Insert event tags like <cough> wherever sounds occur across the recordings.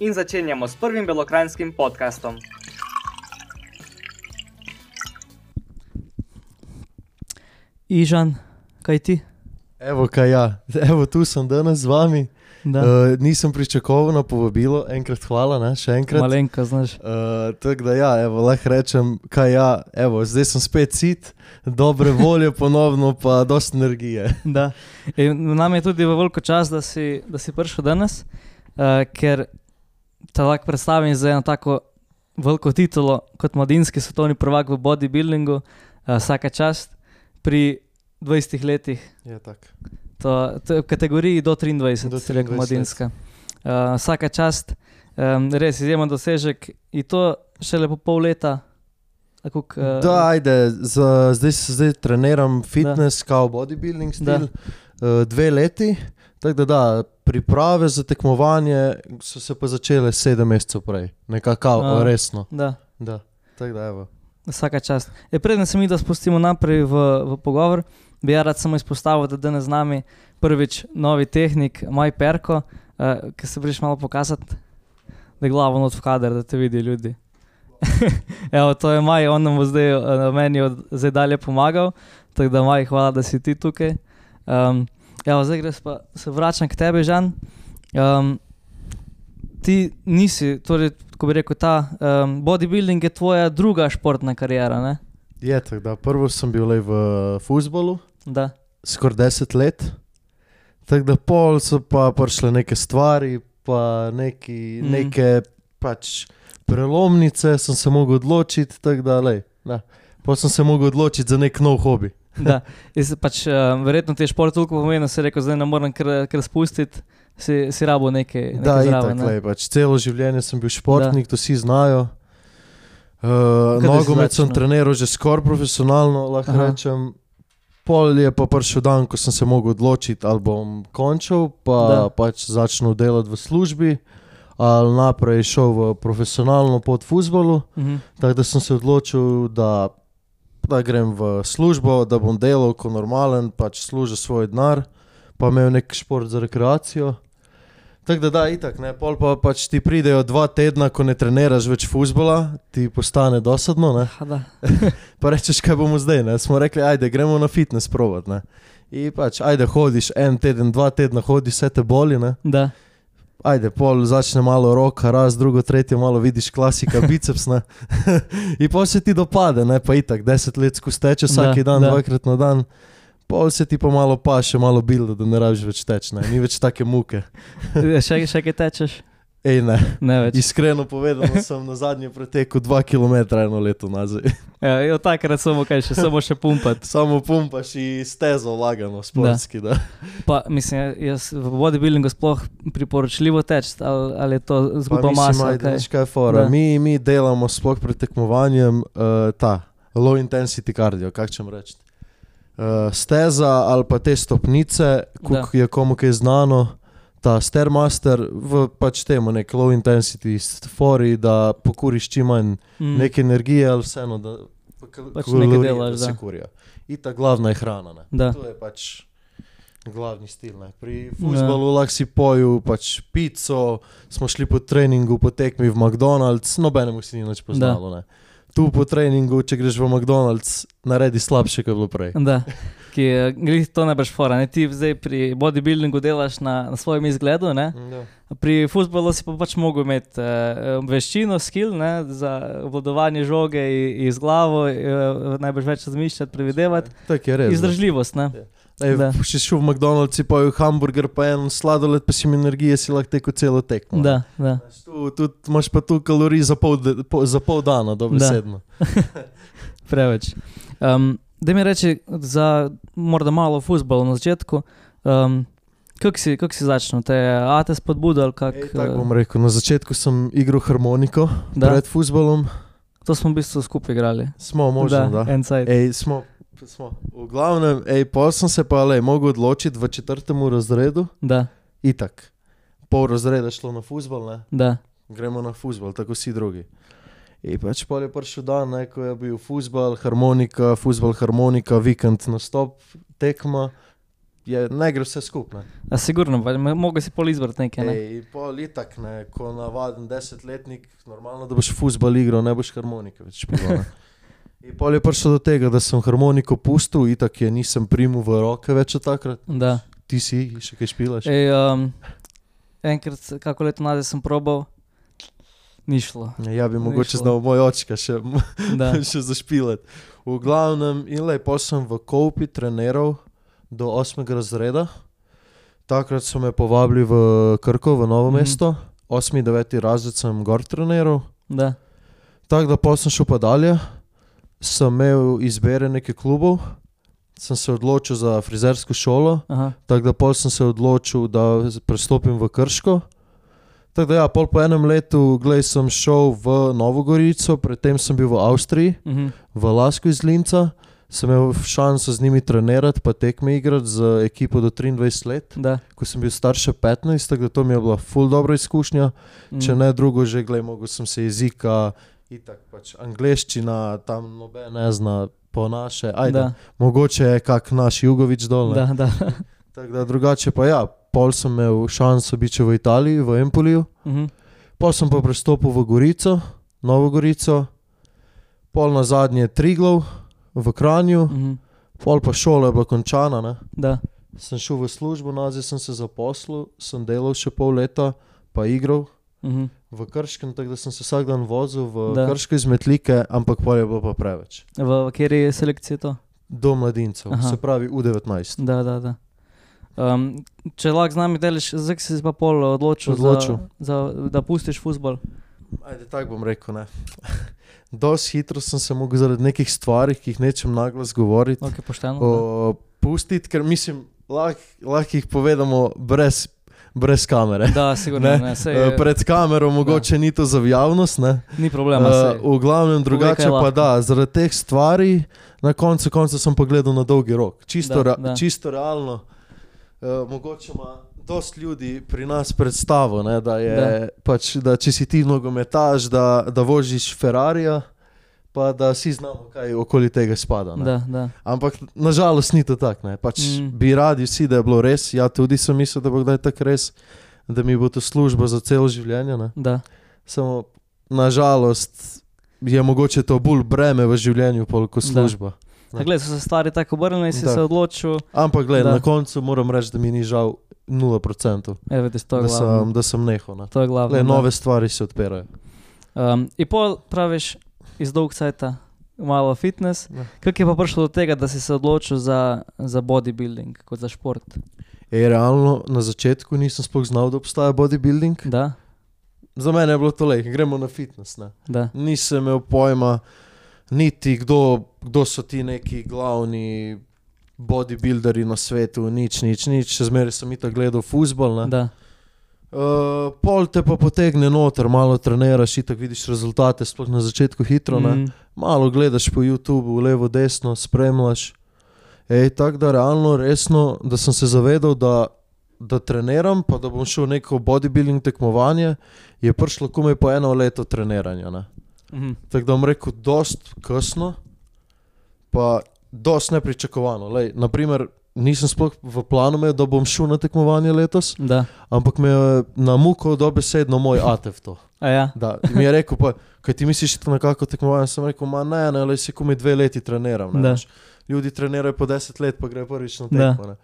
in začenjamo s prvim belokrajinskim podkastom. Ižan, kaj ti? Evo, kaj ja, evo tu sem danes z vami. Da, Uh, nisem pričakoval na povabilo, enkrat hvala, ne? še enkrat. malenka, znaš. Uh, Tako da ja, evo, lahko rečem, kaj ja, evo, zdaj sem spet sit, dobre volje ponovno, pa dosta energije. Da. In nam je tudi v veliko čas, da si, da si prišel danes, uh, ker te lahko predstavim za eno tako veliko titulo kot mladinski svetovni prvak v bodybuildingu, uh, vsaka čast pri 20 letih. Je tako. To, to je v kategoriji do 23, Do si rekel 23 mladinska. Uh, vsaka čast, um, res izjemen dosežek in to šele po pol leta. koliko, uh, Da, ajde, za, zdaj, se- zdaj treniram fitness, kao bodybuilding stil, uh, dve leti. Tako da, da, priprave za tekmovanje so se pa začele sedem mesecev prej, nekako A. resno. Da. Da, tako da, evo. Vsaka čast. E, preden se mi da spustimo naprej v, v pogovor, bi ja rad samo izpostavil, da danes z nami prvič novi tehnik, Maj Perko, uh, ki se briš malo pokazati, da je glavo not v kader, da te vidi ljudi. <laughs> Evo, to je Maj, on nam bo zdaj uh, meni od, zdaj dalje pomagal, tako da Maj, hvala, da si ti tukaj. Um, evo, zdaj greš pa se vračam k tebi, Žan. Um, ti nisi, torej, ko bi rekel, ta um, bodybuilding je tvoja druga športna karijera, ne? Je tako, da prvo sem bil v futbolu, Da. skoraj deset let. Tako da pol so pa prišle neke stvari, pa neki, mm. neke pač prelomnice, sem se mogel odločiti, da le. Pa sem se mogel odločiti za nek nov hobi. <laughs> da. Jaz Pač, uh, verjetno ti je šport toliko pomenil, da si rekel, zdaj ne morem kar, kar spustiti, si, si rabo nekaj, nekaj Da, zraven. itak, lej, pač celo življenje sem bil športnik, to vsi znajo. Uh, nogomet sem treniral že skoraj profesionalno, lahko Aha. rečem. Pol je pa prišel dan, ko sem se mogel odločiti, ali bom končal, Da. pa pač začel delati v službi, ali naprej šel v profesionalno pot v futbolu. Mhm. Tako da sem se odločil, da, da grem v službo, da bom delal kot normalen, pač služil svoj denar, pa imel nek šport za rekreacijo. Tako da, da, itak, ne, pol pa pač ti pridejo dva tedna, ko ne treniraš več futbola, ti postane dosadno, ne. <laughs> Pa rečeš, kaj bomo zdaj, ne. Smo rekli, ajde, gremo na fitness provat, ne. In pač, ajde, hodiš en teden, dva tedna hodiš, vse te boli, ne. da. Ajde, pol začne malo roka, raz, drugo, tretje, malo vidiš klasika, <laughs> biceps. ne. <laughs> In pol se ti dopade, ne pa itak, deset let skozi teče, vsak Da, dan, da. dvakrat na dan. Pol se ti pa malo paše, malo bilda, da ne rabiš več teč, ne. ni več take muke. <laughs> Še, še kaj tečeš? Ej, ne. Ne več. Iskreno povedano, <laughs> sem na zadnje pretekel dva km eno leto nazaj. Ja, jo, takrat samo kaj, še, samo še pumpat. Samo pumpaš in stezo lagano, sportski. Da. Pa, mislim, jaz v bodybuildingu sploh priporočljivo teči, ali, ali je to zguba masa. kaj? veš, kaj fora. Da. Mi, mi delamo sploh pred tekmovanjem uh, ta low intensity cardio, kako čem reči. Uh, steza ali pa te stopnice, kot je komu kaj znano, ta Stairmaster v pač temu nek low intensity fori, da pokuriš čim manj Mm. neke energije ali vseeno, da Pač kalorije, nekaj delaš, da se da. kurijo. In ta glavna je hrana. Da. To je pač glavni stil. Ne. Pri futbalu lahko si poju pač pico, smo šli po treningu, po tekmi v McDonald's, nobenemu si ni nič poznalo. Ne. Tu po treningu, če greš v McDonald's, naredi slabše, kot je bilo prej. Da, ki je, glih, to boš fora. Ne? Ti zdaj pri bodybuildingu delaš na, na svojem izgledu, ne? Ja. pri futbolu si pa pač mogel imeti uh, veščino, skill ne? za obvladovanje žoge iz glavo, uh, najbrž več razmišljati, previdevati. Tako je res. da. Izdržljivost. Ne? Ej, Da. če si šel v McDonald's, si poju hamburger, pa en sladoled, pa si mi energije, si lahko tekel celo tekmo. Da, da. Tu, tu imaš pa tu kalorij za pol, de, po, za pol dana, Da. dobesedno. <laughs> Preveč. Um, da mi reči, za morda malo futbola na začetku, um, Kako si, kak si začel? Te je ate spodbudal? Kak, Ej, tako eh, bom rekel. Na začetku sem igral harmoniko da, pred futbolom. to smo v bistvu skupaj igrali. Smo možno, da. Sajt. Ej, smo, smo. V glavnem, ej, pol sem se pa le mogel odločiti v četrtem razredu. Da, Itak. Pol razreda šlo na futbol, ne? da. gremo na futbol, tako vsi drugi. In pač pol je prišel dan, ne, ko je bil futbol, harmonika, futbol, harmonika, vikend na stop, tekma. Je, ne gre vse skupaj. A sigurno, pa mogo si pol izbrati nekaj, ne? Ej, pol itak, ne, ko navaden desetletnik, normalno, da boš futbol igral, ne boš harmonike več špil. In pol je prišlo do tega, da sem harmoniko pustil, itak je nisem primil v roke več od takrat. Da. Ti si še kaj špilaš? Ej, um, enkrat, kako leto nazaj sem probal, ni šlo. Ja, bi Ni mogoče šlo. znal moj očka še, <laughs> še zašpilati. V glavnem, in lepo sem v Kopi treniral do 8. razreda. Takrat so me povabili v Krko, v Novo Mhm. mesto. 8. 9. razred sem gor treniral. Da. Tako da pa sem šel pa dalje. Sem imel izbire nekaj klubov, sem se odločil za frizersko šolo, Aha. tako da pol sem se odločil, da prestopim v Krško. Tako da ja, pol po enem letu, glej, sem šel v Novo Gorico, predtem sem bil v Avstriji, Mhm. v Lasku iz Linca, sem imel šanso z njimi trenirati, pa tekme igrati z ekipo do 23 let, Da. ko sem bil star še 15, tako da to mi je bila ful dobra izkušnja. Mhm. Če ne drugo, že glej, mogel sem se jezika, itak pač angleščina, tam noben ne zna po naše, ajde. Da, Mogoče je kak naš Jugovič dol. ne. da, da. <laughs> Tako da drugače pa ja, pol sem imel šanso biti v Italiji, v Empoliju, Mhm. pol sem pa prestopil v Gorico, Novo Gorico, pol na zadnje Triglav v Kranju, Mhm. pol pa šola je bila končana. Ne. Da. Sem šel v službo, nazaj sem se zaposlil, sem delal še pol leta, pa igral Mhm. V Krškem, tako da sem se vsak dan vozil v Da. Krške iz Metlike, ampak pol je bilo pa preveč. V, v kateri selekciji je to? Do mladincev, Aha. se pravi U19. Da, da, da. Um, če lahko z nami deliš, zdaj si pa pol odločil, Odločil. Za, za, da pustiš futbol. Ajde, tako bom rekel. Ne. <laughs> Dosti hitro sem se mogel zaradi nekih stvari, ki jih nečem naglas govoriti, Okay, pošteno. o, pustiti, ker mislim, lahko lah jih povedamo brez, brez kamere. da, da sigurno Ne, ne. sej, Eh, Pred kamero mogoče ni to za javnost, ne. ni problema. Eh, sej. v glavnem drugače pa lahko. da, zaradi teh stvari na koncu konca sem pogledal na dolgi rok. Čisto, Da, ra, da. čisto realno. Uh, mogoče ima dosti ljudi pri nas predstavo, ne, da, je, Da. pač, da če si ti nogometaš, da, da voziš Ferrarija, pa da vsi znamo, kaj okoli tega spada. ne. Da, da. Ampak nažalost ni to tako. Pač Mm. Bi radi vsi, da je bilo res. Ja, tudi sem mislil, da bo kdaj tako res, da mi bo to služba za celo življenje. Samo nažalost je mogoče to bolj breme v življenju, kot služba. Da, gled, so se stvari tako obrnile in si Da. se odločil, Ampak gled, Da. na koncu moram reči, da mi ni žal 0%, evo, vidiš, da glavno. sem, da sem nehal. ne. Glavno. Le, da. nove stvari se odpirajo. Um, in pol praviš iz dolg cajta malo fitness. Ja. Kako je pa prišlo do tega, da si se odločil za, za bodybuilding kot za šport? E, realno na začetku nisem sploh znal, da obstaja bodybuilding. Da, Za mene je bilo to le, gremo na fitness. Nisem imel pojma, niti kdo, kdo so ti neki glavni bodybuilderji na svetu, nič, nič, nič. Še zmeraj sem itak gledal futbol. ne. da. Uh, pol te pa potegne noter, malo treniraš, in tako vidiš rezultate, sploh na začetku hitro. Mm. Mm, Malo gledaš po YouTubu, levo, desno, spremljaš. Tako da realno, resno, da sem se zavedal, da, da treniram, pa da bom šel v neko bodybuilding tekmovanje, je prišlo komaj po eno leto treniranja. Ne. mhm. Tako da bom rekel, dost kasno, pa dost nepričakovano. Lej, naprimer, nisem sploh v planu imel, da bom šel na tekmovanje letos. Da. Ampak me je na muko dobesedno moj atev to. A ja, Da, mi je rekel, pa, kaj ti misliš, da je to nekako tekmovanje? Sem rekel, ma ne, ne, le si komi dve leti treniram. Ne. Ljudi trenirajo po deset let, pa gre prvič na Da.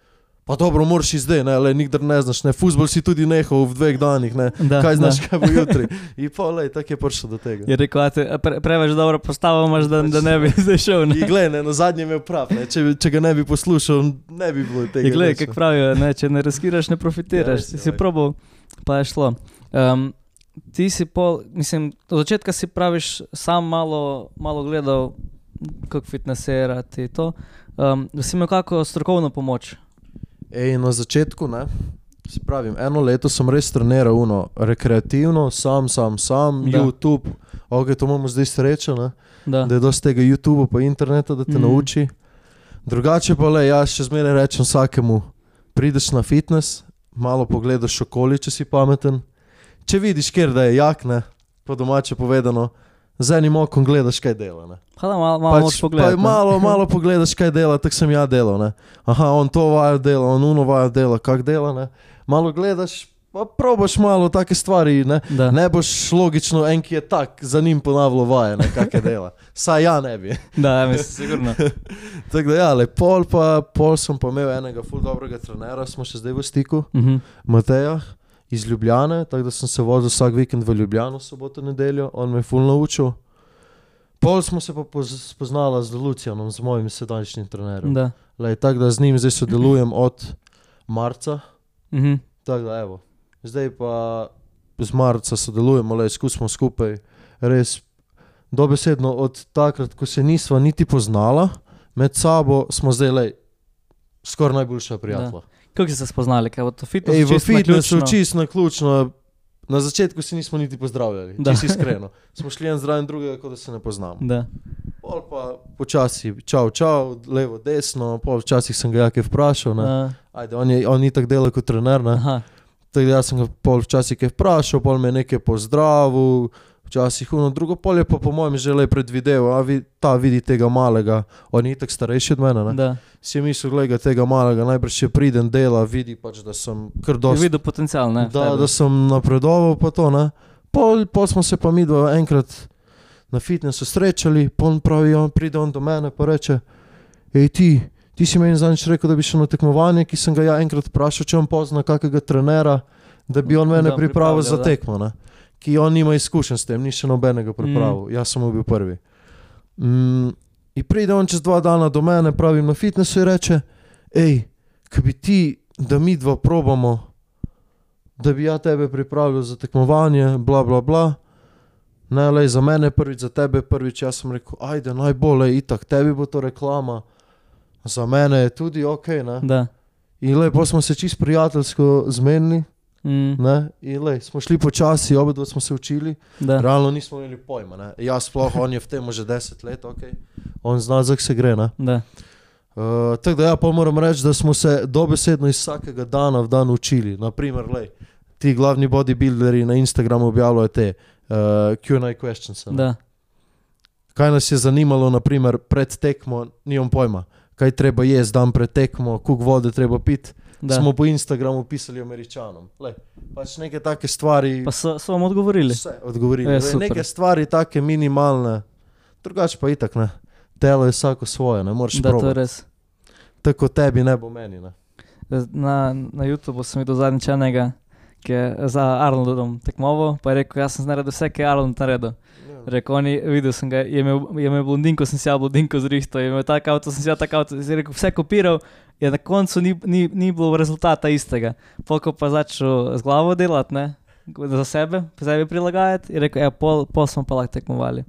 Pa dobro, moraš iz zdaj, ne, le nikdar ne znaš, ne, futbol si tudi nehal v dveh danih, ne. da. Kaj znaš, da. kaj bo jutri. <laughs> In pa, lej, tako je prišlo do tega. Je rekel, te pre, preveč dobro postavo imaš, da, da ne bi <laughs> zdaj šel. Ne? Glej, ne, na zadnje je imel prav, ne, če, če ga ne bi poslušal, ne bi bilo tega. Ne. kako pravijo, ne, če ne riskiraš, ne profitiraš. Ja, Si res si je, probal, pa je šlo. Um, ti si pol, mislim, od začetka si praviš, sam malo, malo gledal, kako fitnesirati to. Um, si imel kako strokovno pomoč. Ej, na začetku, ne, Se pravim, eno leto sem res treniral uno, rekreativno, sam, sam, sam, Da. YouTube. Ok, to imamo zdaj srečo, ne? Da. da je dosti tega YouTuba pa interneta, da te mm. nauči. Drugače pa le, jaz še zmeraj rečem vsakemu, prideš na fitness, malo pogledaš okoli, če si pameten. Če vidiš, kjer da je jak, ne, po domače povedano, z enim okom gledaš, kaj dela. Ne. Pa da malo, malo moč pa pogledati. ne. malo, malo pogledaš, kaj dela, tako sem ja delal. Ne. Aha, on to vajo dela, on uno vajo dela, kak dela. Ne. Malo gledaš, pa probaš malo take stvari. Ne. Da. Ne boš logično en, ki je tak, za njim ponavljal vaje, ne, kak je dela. Saj ja ne bi. <laughs> Da, ja, mislim, sigurno. <laughs> Tako da ja, le pol, pa, pol sem pa imel enega ful dobrega trenera, smo še zdaj v stiku, Mhm. Mateja iz Ljubljane, tako da sem se vozil vsak vikend v Ljubljano, soboto, nedeljo, on me je ful naučil. Pol smo se pa poz- spoznala z Lucijanom, z mojim sedajšnjim trenerjem. Da. Lej, tako da z njim zdaj sodelujem <clears throat> od marca, Mhm. tako da evo. Zdaj pa z marca sodelujemo, le skusimo skupaj, res dobesedno od takrat, ko se nisva niti poznala, med sabo smo zdaj le skoraj najboljša prijatelja. Kako ste se spoznali, kaj fitness? Ej, v fitnessu čisto na ključno. Na začetku se nismo niti pozdravljali, Da. čisto iskreno. Smo šli en zraven drugega, kot da se ne poznamo. Da. Pol pa počasi, čau, čau, levo, desno, pol včasih sem ga jakaj vprašal. Ne. Ajde, on, je, on ni tako delal kot trener. Tako da sem ga pol včasih vprašal, pol me je nekaj pozdravil, včasih uno, drugo pol je pa po mojem že le predvideval, a vi, ta vidi tega malega, on je tako starejši od mene. Ne. Si je mislil, gledaj tega malega, najbrž še pridem dela, vidi pač, da sem kar dosti. videl potencial, ne? Da, da sem napredoval, pa to ne. Pol, pol smo se pa mi dva enkrat na fitnessu srečali, pol pravi, on pride on do mene pa reče: Hej ti, ti si meni zadnjič rekel, da bi šel na tekmovanje, ki sem ga ja enkrat vprašal, če on pozna kakega trenera, da bi on mene pripravil za tekmo. Ne? Ki on nima izkušenj s tem, ni še nobenega pripravil, mm. jaz sem bil prvi. Mm, in pride on čez dva dana do mene, pravim na fitnessu in reče: Hej, ki bi ti, da mi dva probamo da bi ja tebe pripravil za tekmovanje, bla bla bla. Ne, le za mene prvič, za tebe prvič. Jaz sem rekel, ajde, najbolje, itak, tebi bo to reklama, za mene je tudi ok. In lepo smo se čist prijateljsko zmenili, Mm, ne? in lej, smo šli počasi, oba dva smo se učili. da. Realno nismo imeli pojma, ne? jaz sploh, on je v tem že deset let, ok, on zna, zak se gre. Uh, tako da ja, pa moram reči, da smo se dobesedno iz vsakega dana v dan učili. Naprimer, lej, ti glavni bodybuilderji na Instagramu objavljajo te uh, QA questions. Kaj nas je zanimalo, naprimer, pred tekmo, nimam pojma, kaj treba jesti dan pred tekmo, koliko vode treba piti. Da. Smo po Instagramu pisali američanom. Lej, pač neke take stvari. Pa so, so vam odgovorili. Vse odgovorili. Je, Lej, neke stvari, take minimalne, drugače pa itak ne. Telo je vsako svoje, ne moreš Da, to res. Tako tebi ne bo meni. Ne. Na, na YouTubu sem videl zadnjič enega, ki je za Arnoldom tekmoval, pa je rekel, jaz sem naredil vse, kar je Arnold naredil. Rekel, je, videl sem ga, je imel, je imel blondinko, sem si ja blondinko zrihtal, je imel tak avto, sem si ja tak avto, je rekel, vse kopiral, je na koncu ni, ni, ni bilo rezultata istega. Polko pa začel z glavo delati, ne, za sebe, sebi prilagajati, je rekel, ja, pol, pol smo pa lahko tekmovali.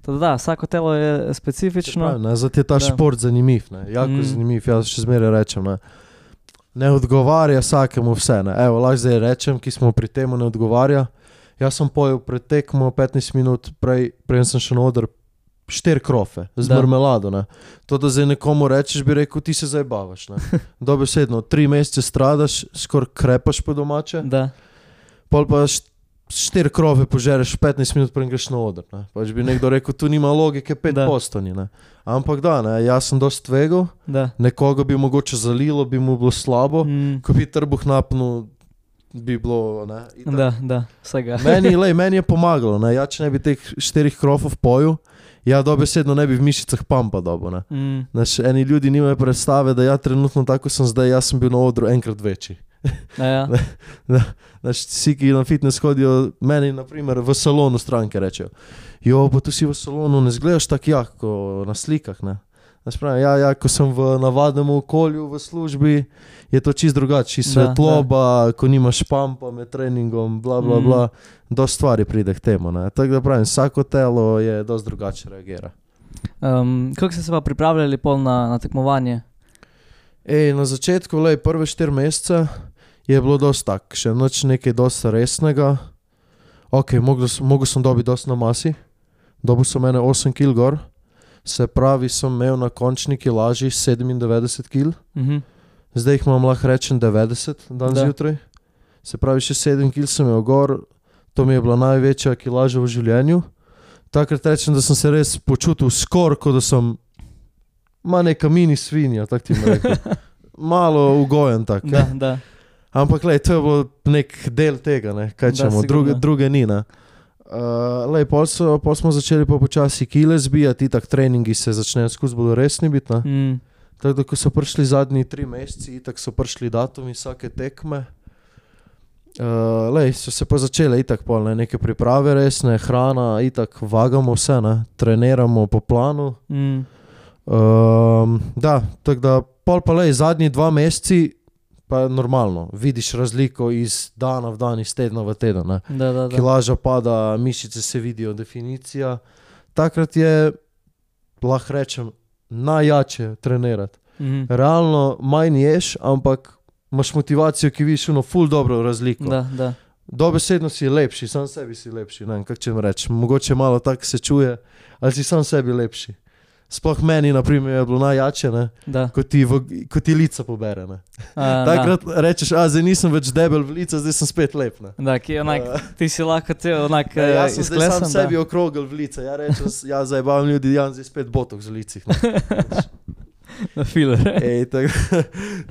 Tako da, vsako telo je specifično. Pravi, ne, Zato je ta Da. šport zanimiv, ne, jako mm. zanimiv. Jaz še zmeraj rečem. Ne. ne odgovarja vsakemu vse. Ne. Evo, lahko zdaj rečem, ki smo pri tem, ne odgovarja. Jaz sem pojel pred tekmo 15 minut, prej, prej sem šel na oder. Štiri krofe, z Da. marmelado. Ne. To, da zdaj nekomu rečeš, bi rekel, ti se zabavaš. <laughs> Dobesedno, tri mesece stradaš, skoraj krepaš po domače, Da, pol pa št- štiri krove požereš 15 minut, preden greš na oder. Ne. Pač bi nekdo rekel, tu nima logike, 5 Da. postoni. Ne. Ampak da, ne, jaz sem dost tvegal, da. nekoga bi mogoče zalilo, bi mu bilo slabo, Mm, ko bi trbuh napnil, bi bilo. Ne, itak. da, da, vsega. <laughs> Meni, lej, meni je pomagalo, ne. ja, če ne bi teh štirih krofov pojil, ja, dobesedno ne bi v mišicah pampa dobo. Ne. Mm, Naš, eni ljudi nimajo predstave, da ja, trenutno tako sem zdaj, jaz sem bil na odru enkrat večji. a ja, <laughs> Naš, vsi, ki na fitness hodijo, meni naprimer, v salonu stranke rečejo. Jo, pa tu si v salonu, ne zgledaš tako jak, na slikah. Ne? Pravim, ja, ja, ko sem v navadnem okolju, v službi, je to čist drugače, čist Da, svetloba, ko nimaš pampa med treningom, bla bla Mhm. bla. Do stvari pride k temu. ne. Tako da pravim, vsako telo je dosti drugače reagira. um, kako ste se pa pripravljali pol na, na tekmovanje? Ej, na začetku, lej, prve štiri mesece, je bilo dosti tak, še noč nekaj dosti resnega. Ok, mogel, mogel sem dobiti dosti na masi, dobil sem mene 8 kg gor, se pravi, sem imel na končni kilaži 97 kg, Mhm. zdaj jih imam lahko rečem 90 dan Da. zjutraj. Se pravi, še 7 kg sem imel gor, to mi je bila največja kilaža v življenju. Takrat rečem, da sem se res počutil skoraj, kot da sem ma neka mini svinja, tako ti rekel. <laughs> Malo ugojen tak. Da, da. Ampak lej, to je bilo nek del tega, ne? kaj čemo, druge, druge ni. ne. Uh, lej, pol, so, pol smo začeli pa počasi kile zbijati, tako treningi se začnejo skozi bolj resni biti. Mm. Tako da, ko so prišli zadnji tri meseci, tako so prišli datumi vsake tekme. Uh, lej, so se pa začele itak pol, ne, neke priprave resne, hrana, itak vagamo vse, ne, treniramo po planu. Mm. Um, da, tako da pol pa lej, zadnji dva meseci pa je normalno, vidiš razliko iz dana v dan, iz tedna v teden. Da, da, da. Kilaža pada, mišice se vidijo, definicija. Takrat je, lahko rečem, najjače trenirati. Mhm. Realno manj ješ, ampak imaš motivacijo, ki vidiš eno ful dobro razliko. Da, da. Dobesedno si lepši, sam sebi si lepši. Ne vem, kako če rečem. Mogoče malo tako se čuje, ali si sam sebi lepši. Sploh meni, na primer, je bilo najjače, da. ko ti, v, ko ti lica pobere. A, <laughs> Takrat rečeš, a zdaj nisem več debel v lica, zdaj sem spet lep. ne." Da, da onak, Uh, ti si lahko te onak eh, jaz sem zdaj sam izklesan. sebi da. okrogel v lice. Ja, rečem, ja, zdaj bavam ljudi, ja, zdaj spet botok z licih. <laughs> ne. Na filer. Ej,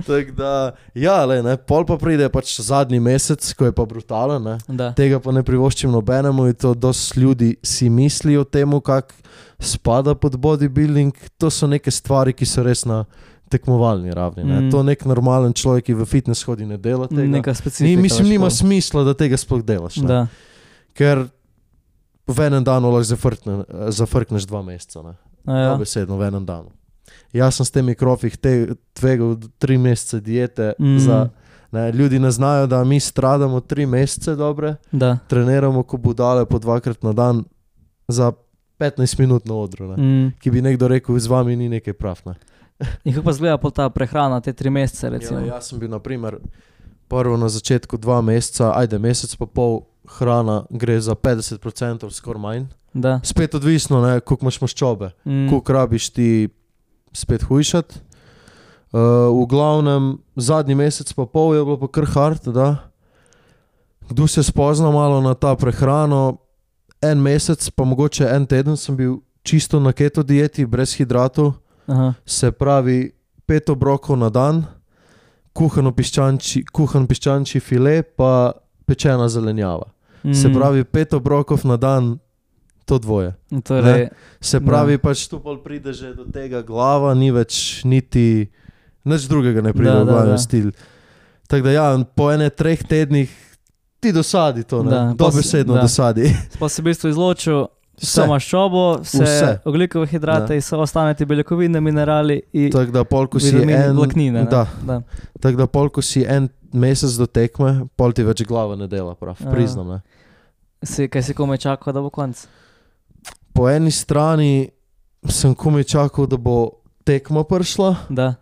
tak, <laughs> da, ja, le, ne, pol pa pride pač zadnji mesec, ko je pa brutalen. Ne. Tega pa ne privoščim nobenemu in to dosti ljudi si misli o tem, kak spada pod bodybuilding. To so neke stvari, ki so res na tekmovalni ravni. Mm. Mm. To nek normalen človek, ki v fitness hodi, ne dela tega. Neka specifika. Ni, mislim, nima smisla, da tega sploh delaš. ne. Da. Ker v enem danu lahko zafrkne, zafrkneš dva meseca. Ne. Ja. Besedno v enem danu. Jaz sem s temi krofih te, tvegal tri mesece diete. Mm. Za, ne, ljudi ne znajo, da mi stradamo tri mesece dobre, Da. treniramo kot budale po dvakrat na dan za 15 minut na odru. Ne. Mm. Ki bi nekdo rekel, z vami ni nekaj prav. Ne. <laughs> In kako pa zgleda pol ta prehrana, te tri mesece, recimo? Ja, jaz sem bil naprimer, prvo na začetku dva meseca, ajde mesec pa pol. Hrana gre za 50%, skoraj manj. Da. Spet odvisno, koliko imaš maščobe. Mm. koliko rabiš ti spet hujšati. Uh, v glavnem, zadnji mesec pa pol je bilo pa kar hard, da. Kdo se spozna malo na ta prehrano, en mesec, pa mogoče en teden sem bil čisto na keto dieti, brez hidratov, Aha. se pravi pet obrokov na dan, kuhano piščanči, kuhan piščanči file, pa pečena zelenjava. Mm. Se pravi pet obrokov na dan, to dvoje. Torej, Se Da. pravi, da. pač tu pride že do tega, glava ni več niti, nič drugega ne pride Da, v da, glaven da. stil. Tako da, ja, po ene treh tednih ti dosadi to, Da, ne? dobesedno da. dosadi. <laughs> pa si v bistvu izločil Vse. vse maščobo, vse, Vse. vse. oglikove hidrate, in so ostane ti beljakovine, minerali in Tako da, pol, ko si en, vlaknine. ne? da, da. tako da, pol, ko si en mesec do tekme, pol ti več glava ne dela, prav, Ja. priznam. Ne? Si, kaj si komaj čakal, da bo konc? Po eni strani sem komaj čakal, da bo tekma prišla, Da.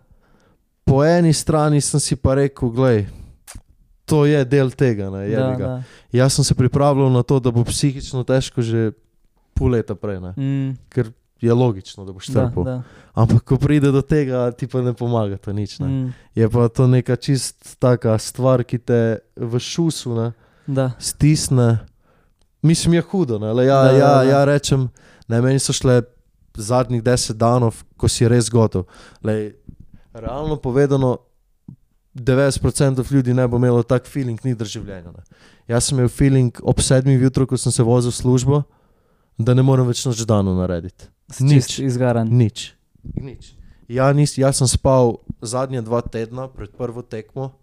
po eni strani sem si pa rekel, gledaj. To je del tega, ne, Da, da. Jaz sem se pripravljal na to, da bo psihično težko že pol leta prej, ne? Mm, ker je logično, da boš da, trpel. da. Ampak ko pride do tega, ti pa ne pomaga to nič. Ne? Mm, Je pa to neka čist taka stvar, ki te v šusu ne, da. stisne. Mislim, je hudo. Ne? Le Ja, Da, da, ja, da. ja, rečem, ne, meni so šle zadnjih deset danov, ko si res gotov. Lej, realno povedano, 90% ljudi ne bo imelo tak feeling nikdar v življenju. Ne. Jaz sem imel feeling ob sedmih jutru, ko sem se vozil v službo, da ne morem več noč dano narediti. Nič. Izgaran. Nič. Nič. Ja, nis, jaz sem spal zadnje dva tedna pred prvo tekmo,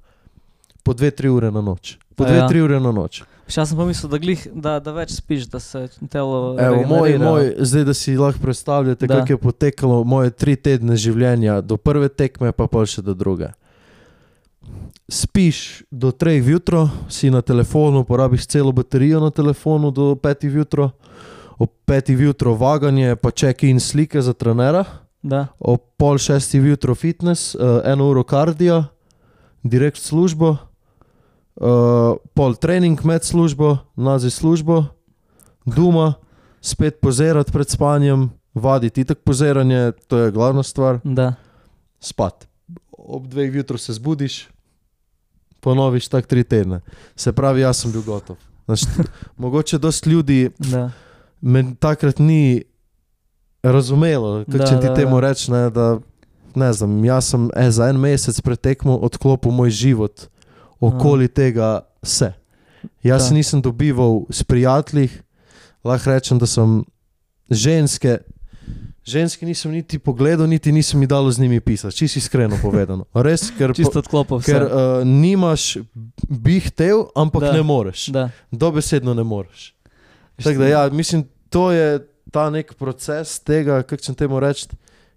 po dve, tri ure na noč. Po A dve, ja. tri ure na noč. Še sem pa mislil, da, glih, da, da več spiš, da se telo. Evo, moj, moj, zdaj, da si lahko predstavljate, kako je potekalo moje tri tedne življenja, do prve tekme, pa pa še do druge. Spiš do treh jutro, si na telefonu, porabiš celo baterijo na telefonu do petih jutro, ob petih jutro vaganje, pa čeki in slike za trenera, Da. ob pol šestih jutro fitness, uh, eno uro kardio, direkt službo, uh, pol trening med službo, nazi službo, doma, spet pozirati pred spanjem, vaditi itak poziranje, to je glavna stvar, Da. spat. Ob dveh jutro se zbudiš, ponoviš tak tri tedne. Se pravi, jaz sem bil gotov. Znaš, mogoče dosti ljudi Da. me takrat ni razumelo, kako če ti da, temu rečeš, ne, da ne znam, jaz sem e, za en mesec pred tekmo odklopil moj život okoli tega vse. Jaz Da. nisem dobival s prijatelji, lahko rečem, da sem ženske. Ženske nisem niti pogledal, niti nisem mi dal z njimi pisati, čisto iskreno povedano. <laughs> Res, ker, Čisto odklopil vse. ker uh, nimaš, bi hotel, ampak Da. ne moreš. Da. Dobesedno ne moreš. Tako da, ja, mislim, to je ta nek proces tega, kako če temu reči,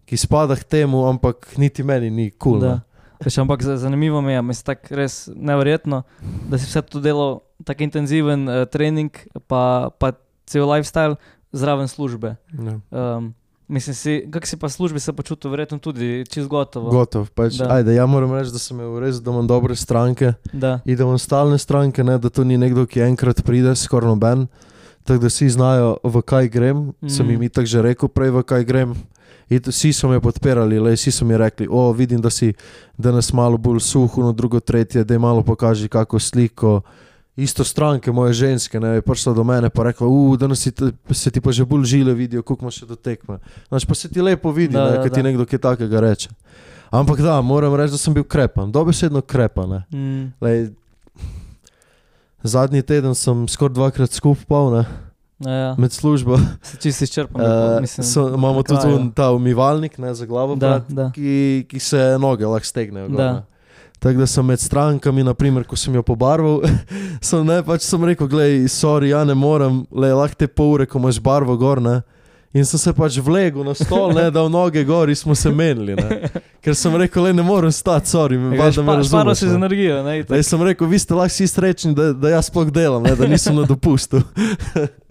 ki spada k temu, ampak niti meni ni kul. Cool, Veš, ampak za- zanimivo mi je, mislim, tako res neverjetno, da si vse to delal, tako intenziven uh, trening, pa, pa cel lifestyle zraven službe. ne. Um, mislim, si, kako si pa službi se počutil, verjetno tudi čez gotovo. Gotov. Pač, Da. ajde, ja moram reči, da sem imel res, da imam dobre stranke Da, in da imam stalne stranke, ne, da to ni nekdo, ki enkrat pride, skoraj noben. Tako da vsi znajo, v kaj grem. Mm. Sem Mhm. jim itak že rekel, prej v kaj grem. In vsi so me podpirali, le vsi so mi rekli, o, vidim, da si danes malo bolj suh, no drugo, tretje, da malo pokaži kako sliko. Isto stranke, moje ženske, ne, je prišla do mene in rekla, uh, danes te, se ti pa že bolj žile vidijo, koliko imaš še do tekme. Znaš, pa se ti lepo vidi, Da, da, da, ne, kad ti da. nekdo kaj takega reče. Ampak da, moram reči, da sem bil krepan, dobesedno krepan. ne. mm, Lej, zadnji teden sem skoraj dvakrat skupaj pol, ne, ja, ja. med službo. se čisto izčrpam. Uh, mislim, so, imamo na tudi kraju. un, ta umivalnik ne, za glavo, Da, brat, da. ki, ki se noge lahko stegnejo. gor, Da. Tako da sem med strankami, naprimer, ko sem jo pobarval, <laughs> sem, ne, pač sem rekel, gledaj, sorry, ja ne morem, le lahko te pol ure, ko imaš barvo gor. Ne. In sem se pač vlegel na stol, ne, da v noge gor in smo se menili. Ne. Ker sem rekel, le ne morem stati, sorry, Ja, valjda me špa- Šparal razumeš. si z ne. energijo, ne? Da, sem rekel, vi ste lahko vsi srečni, da, da jaz sploh delam, ne, da nisem na dopustu. <laughs>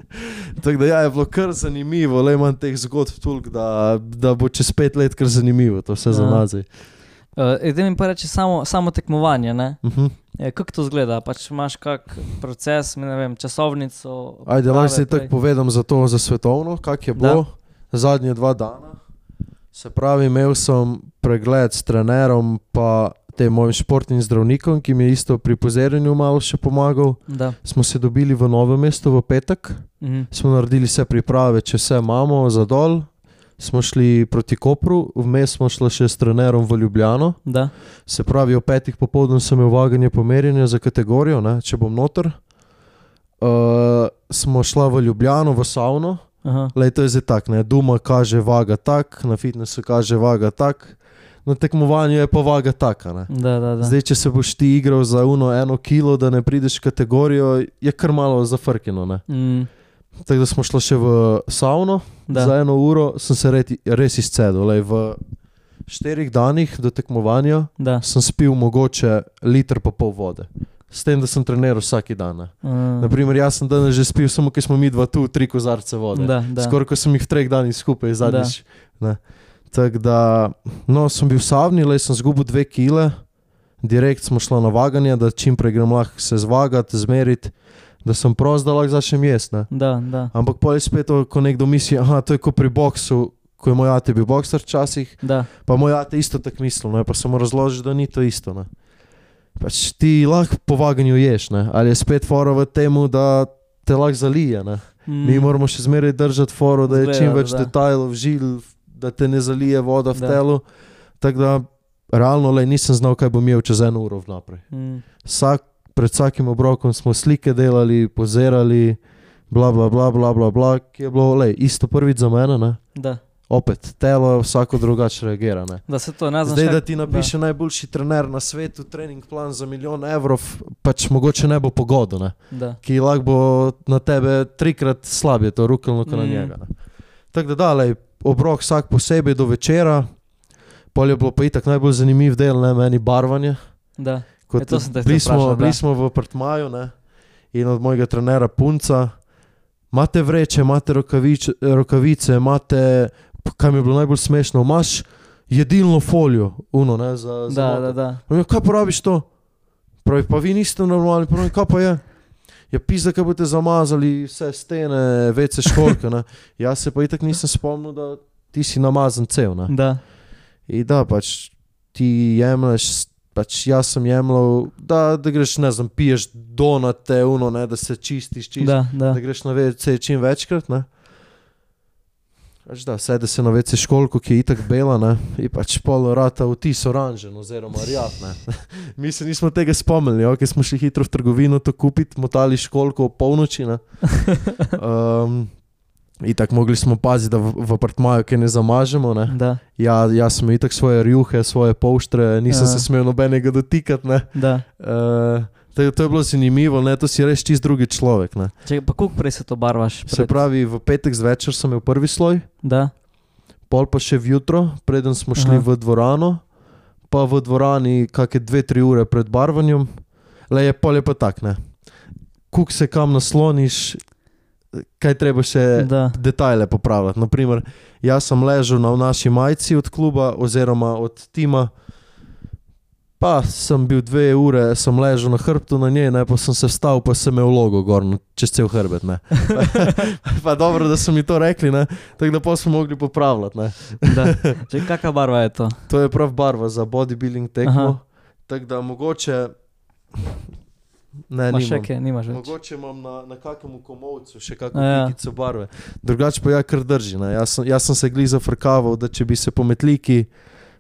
Tako da ja, je bilo kar zanimivo, le imam teh zgodb toliko, da, da bo čez pet let kar zanimivo, to vse za Ja. nazaj. Uh, Edem mi pa reče samo, samo tekmovanje, ne? Uh -huh. E, kako to zgleda? Pač imaš kak proces, ne vem, časovnico. Ajde, lahko se tako povedam za to, za svetovno, kak je Da. bilo zadnje dva dana. Se pravi, imel sem pregled s trenerom, pa tem mojim športnim zdravnikom, ki mi je isto pri pozorjenju malo še pomagal. Da. Smo se dobili v novem mestu v petek. Mhm. smo naredili vse priprave, če vse imamo za dol. Smo šli proti Kopru, vmes smo šli še s trenerom v Ljubljano. Da. Se pravi, o petih popoldne sem imel vaganje pomerjanja za kategorijo, ne, če bom noter. Uh, smo šla v Ljubljano, v savno, Aha. le to je zdaj tako, ne, Duma kaže vaga tak, na fitnessu kaže vaga tak, na tekmovanju je pa vaga taka. Da, da, da. Zdaj, če se boš ti igral za uno eno kilo, da ne prideš v kategorijo, je kar malo zafrkino. Mm, Tako da smo šli še v savno, da. Za eno uro sem se reti, res izcedel. Lej, v štirih danih do tekmovanja da. sem spil mogoče liter pa pol vode. S tem, da sem treniral vsak dan. Mm, Naprimer, jaz sem danes že spil, samo ker smo mi dva tu, tri kozarce vode. da, da. Skoraj ko sem jih v treh danih skupaj zadnjič. ne. Tako da, no, sem bil v savni, le sem zgubil dve kile, direkt smo šli na vaganje, da čim prej grem lahko se zvagati, zmeriti, da sem prost, da lahko začnem jesti. ne. Da, da. Ampak pa je spet to, ko nekdo misli, da je kot pri boksu, ko je moj ate bil bokser včasih, da. pa moj ate isto tako mislil, ne? pa sem mu razložil, da ni to isto. Ne? Pač ti lahko po vaganju ješ, ne? ali je spet fora v tem, da te lahko zalije. Ne? Mm, Mi moramo še zmeraj držati foro, da je Zgleda, čim več da. detajlov, žil, da te ne zalije voda v Da. telu. Tako da realno le nisem znal, kaj bom imel čez eno uro vnaprej. Mm, Vsak, pred vsakim obrokom smo slike delali, pozirali, bla bla bla bla bla, bla ki je bilo le isto prvič za mene. Ne? da. Opet, telo vsako drugače reagira. Ne? Da se to ne znaš. Zdaj, da ti napiše najboljši trener na svetu, trening plan za milijon evrov, pač mogoče ne bo pogodo, ne? Da. ki lahko bo na tebe trikrat slabje, to rukalno, kot na Mm. njega. ne. Tako da, dalej, obrok vsak posebej do večera, pol je bilo pa itak najbolj zanimiv del, ne meni barvanje. Da. Kot, E, to sem te bili, zdaj vprašal, smo, da. bili smo v Prtmaju ne, in od mojega trenera punca. Imate vreče, imate rokavič, rokavice, imate, kaj mi je bilo najbolj smešno, imaš jedilno folijo, uno, ne, za, za Da, da, da. Kaj porabiš to? Pravi, pa vi niste normalni, pravi, kaj pa je? Ja, pisa, kaj boste zamazali vse stene, vece školke. Ne? <laughs> Jaz se pa itak nisem spomnil, da ti si namazan cel. Ne? Da. In da, pač ti jemliš, pač jaz sem jemljal, da, da greš, ne znam, piješ donate, uno, ne, da se čistiš, čistiš. Da, da. da greš na vece čim večkrat. Ne? Pač da, sede se na vece školko, ki je itak bela, ne? in pač pol rata vtis oranžen oziroma rjav. ne. <laughs> Mi se nismo tega spomnili, ok, smo šli hitro v trgovino to kupiti, motali školko ob polnoči. ne. <laughs> Um, in tako mogli smo paziti, da v, v apartmaju kaj ne zamažemo. Ne? Da, Ja, jaz sem itak svoje rjuhe, svoje polštre, nisem Ja. se smel nobenega dotikati. Uh, to, to je bilo zanimivo, ne? to si res čist drugi človek. Ne? Če pa koliko prej se to barvaš? Se pravi, v petek zvečer sem imel prvi sloj, Da, pol pa še vjutro, preden smo šli Aha. v dvorano, pa v dvorani kakšne dve, tri ure pred barvanjem, le je pa tak, ne. Kuk se kam nasloniš, kaj treba še da. detajle popravljati. Naprimer, jaz sem ležal na naši majici od kluba oziroma od tima. Pa sem bil dve ure, sem ležal na hrbtu na njej, ne, pa sem se vstal, pa sem imel logo gor, čez cel hrbet. ne. <laughs> pa dobro, da so mi to rekli, ne, tako da pa smo mogli popravljati. Če, <laughs> kakšna barva je to? To je prav barva za bodybuilding tekmo. Tako da mogoče. Ne, Imaš še kaj, nimaš več. Mogoče imam na, na kakšnem komovcu še kakšno ja. pikico barve. Drugače pa ja, kar drži. ne. Jaz, sem- jaz sem se glih zafrkaval, da če bi se po metliki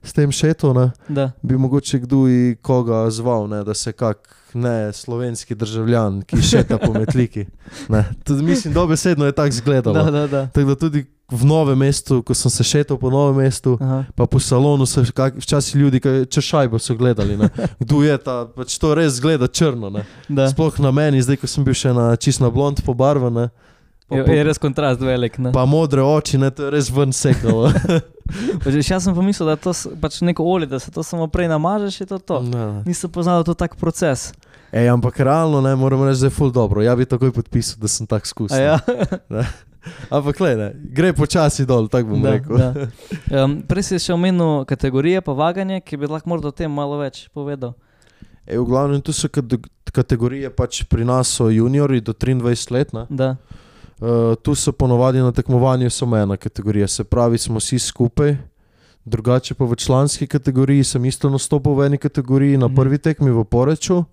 s tem šeto, ne, Da, bi mogoče kdo i koga zval, ne, da se kak ne slovenski državljan, ki šeta po metliki. Ne. Tudi mislim, dobesedno je tako izgledalo. da, da. da. Tako da tudi v novem mestu, ko sem se šetal po novem mestu, Aha. pa po salonu so kak- včasih ljudi, ki če šajbo so gledali, ne. kdo je ta, pač to res zgleda črno. Sploh na meni, zdaj ko sem bil še na čist na blond pobarvan, ne. Je, Pa, je res kontrast velik. Ne? pa modre oči, ne, to je res ven sekalo. <laughs> <laughs> Jaz sem pomislil, da je to pač neko olje, da se to samo prej namažeš, je to to. Ne. Nisem poznal, da je to tak proces. Ej, ampak realno ne moram reči, da je ful dobro. Ja bi takoj podpisal, da sem tak skusen. Ja? <laughs> Ampak le, ne, gre počasi dol, tako bom da, rekel. da. Um, prej si še omenil kategorije, pa vaganje, ki bi lahko morda o tem malo več povedal. Ej, v glavnem tu so kate- kategorije, pač pri nas so juniori do 23 let. Ne. Da, Uh, tu so ponovadi na tekmovanju samo ena kategorija, se pravi, smo vsi skupaj. Drugače pa v članski kategoriji sem isto nastopil v eni kategoriji na Mhm. prvi tekmi v Poreču.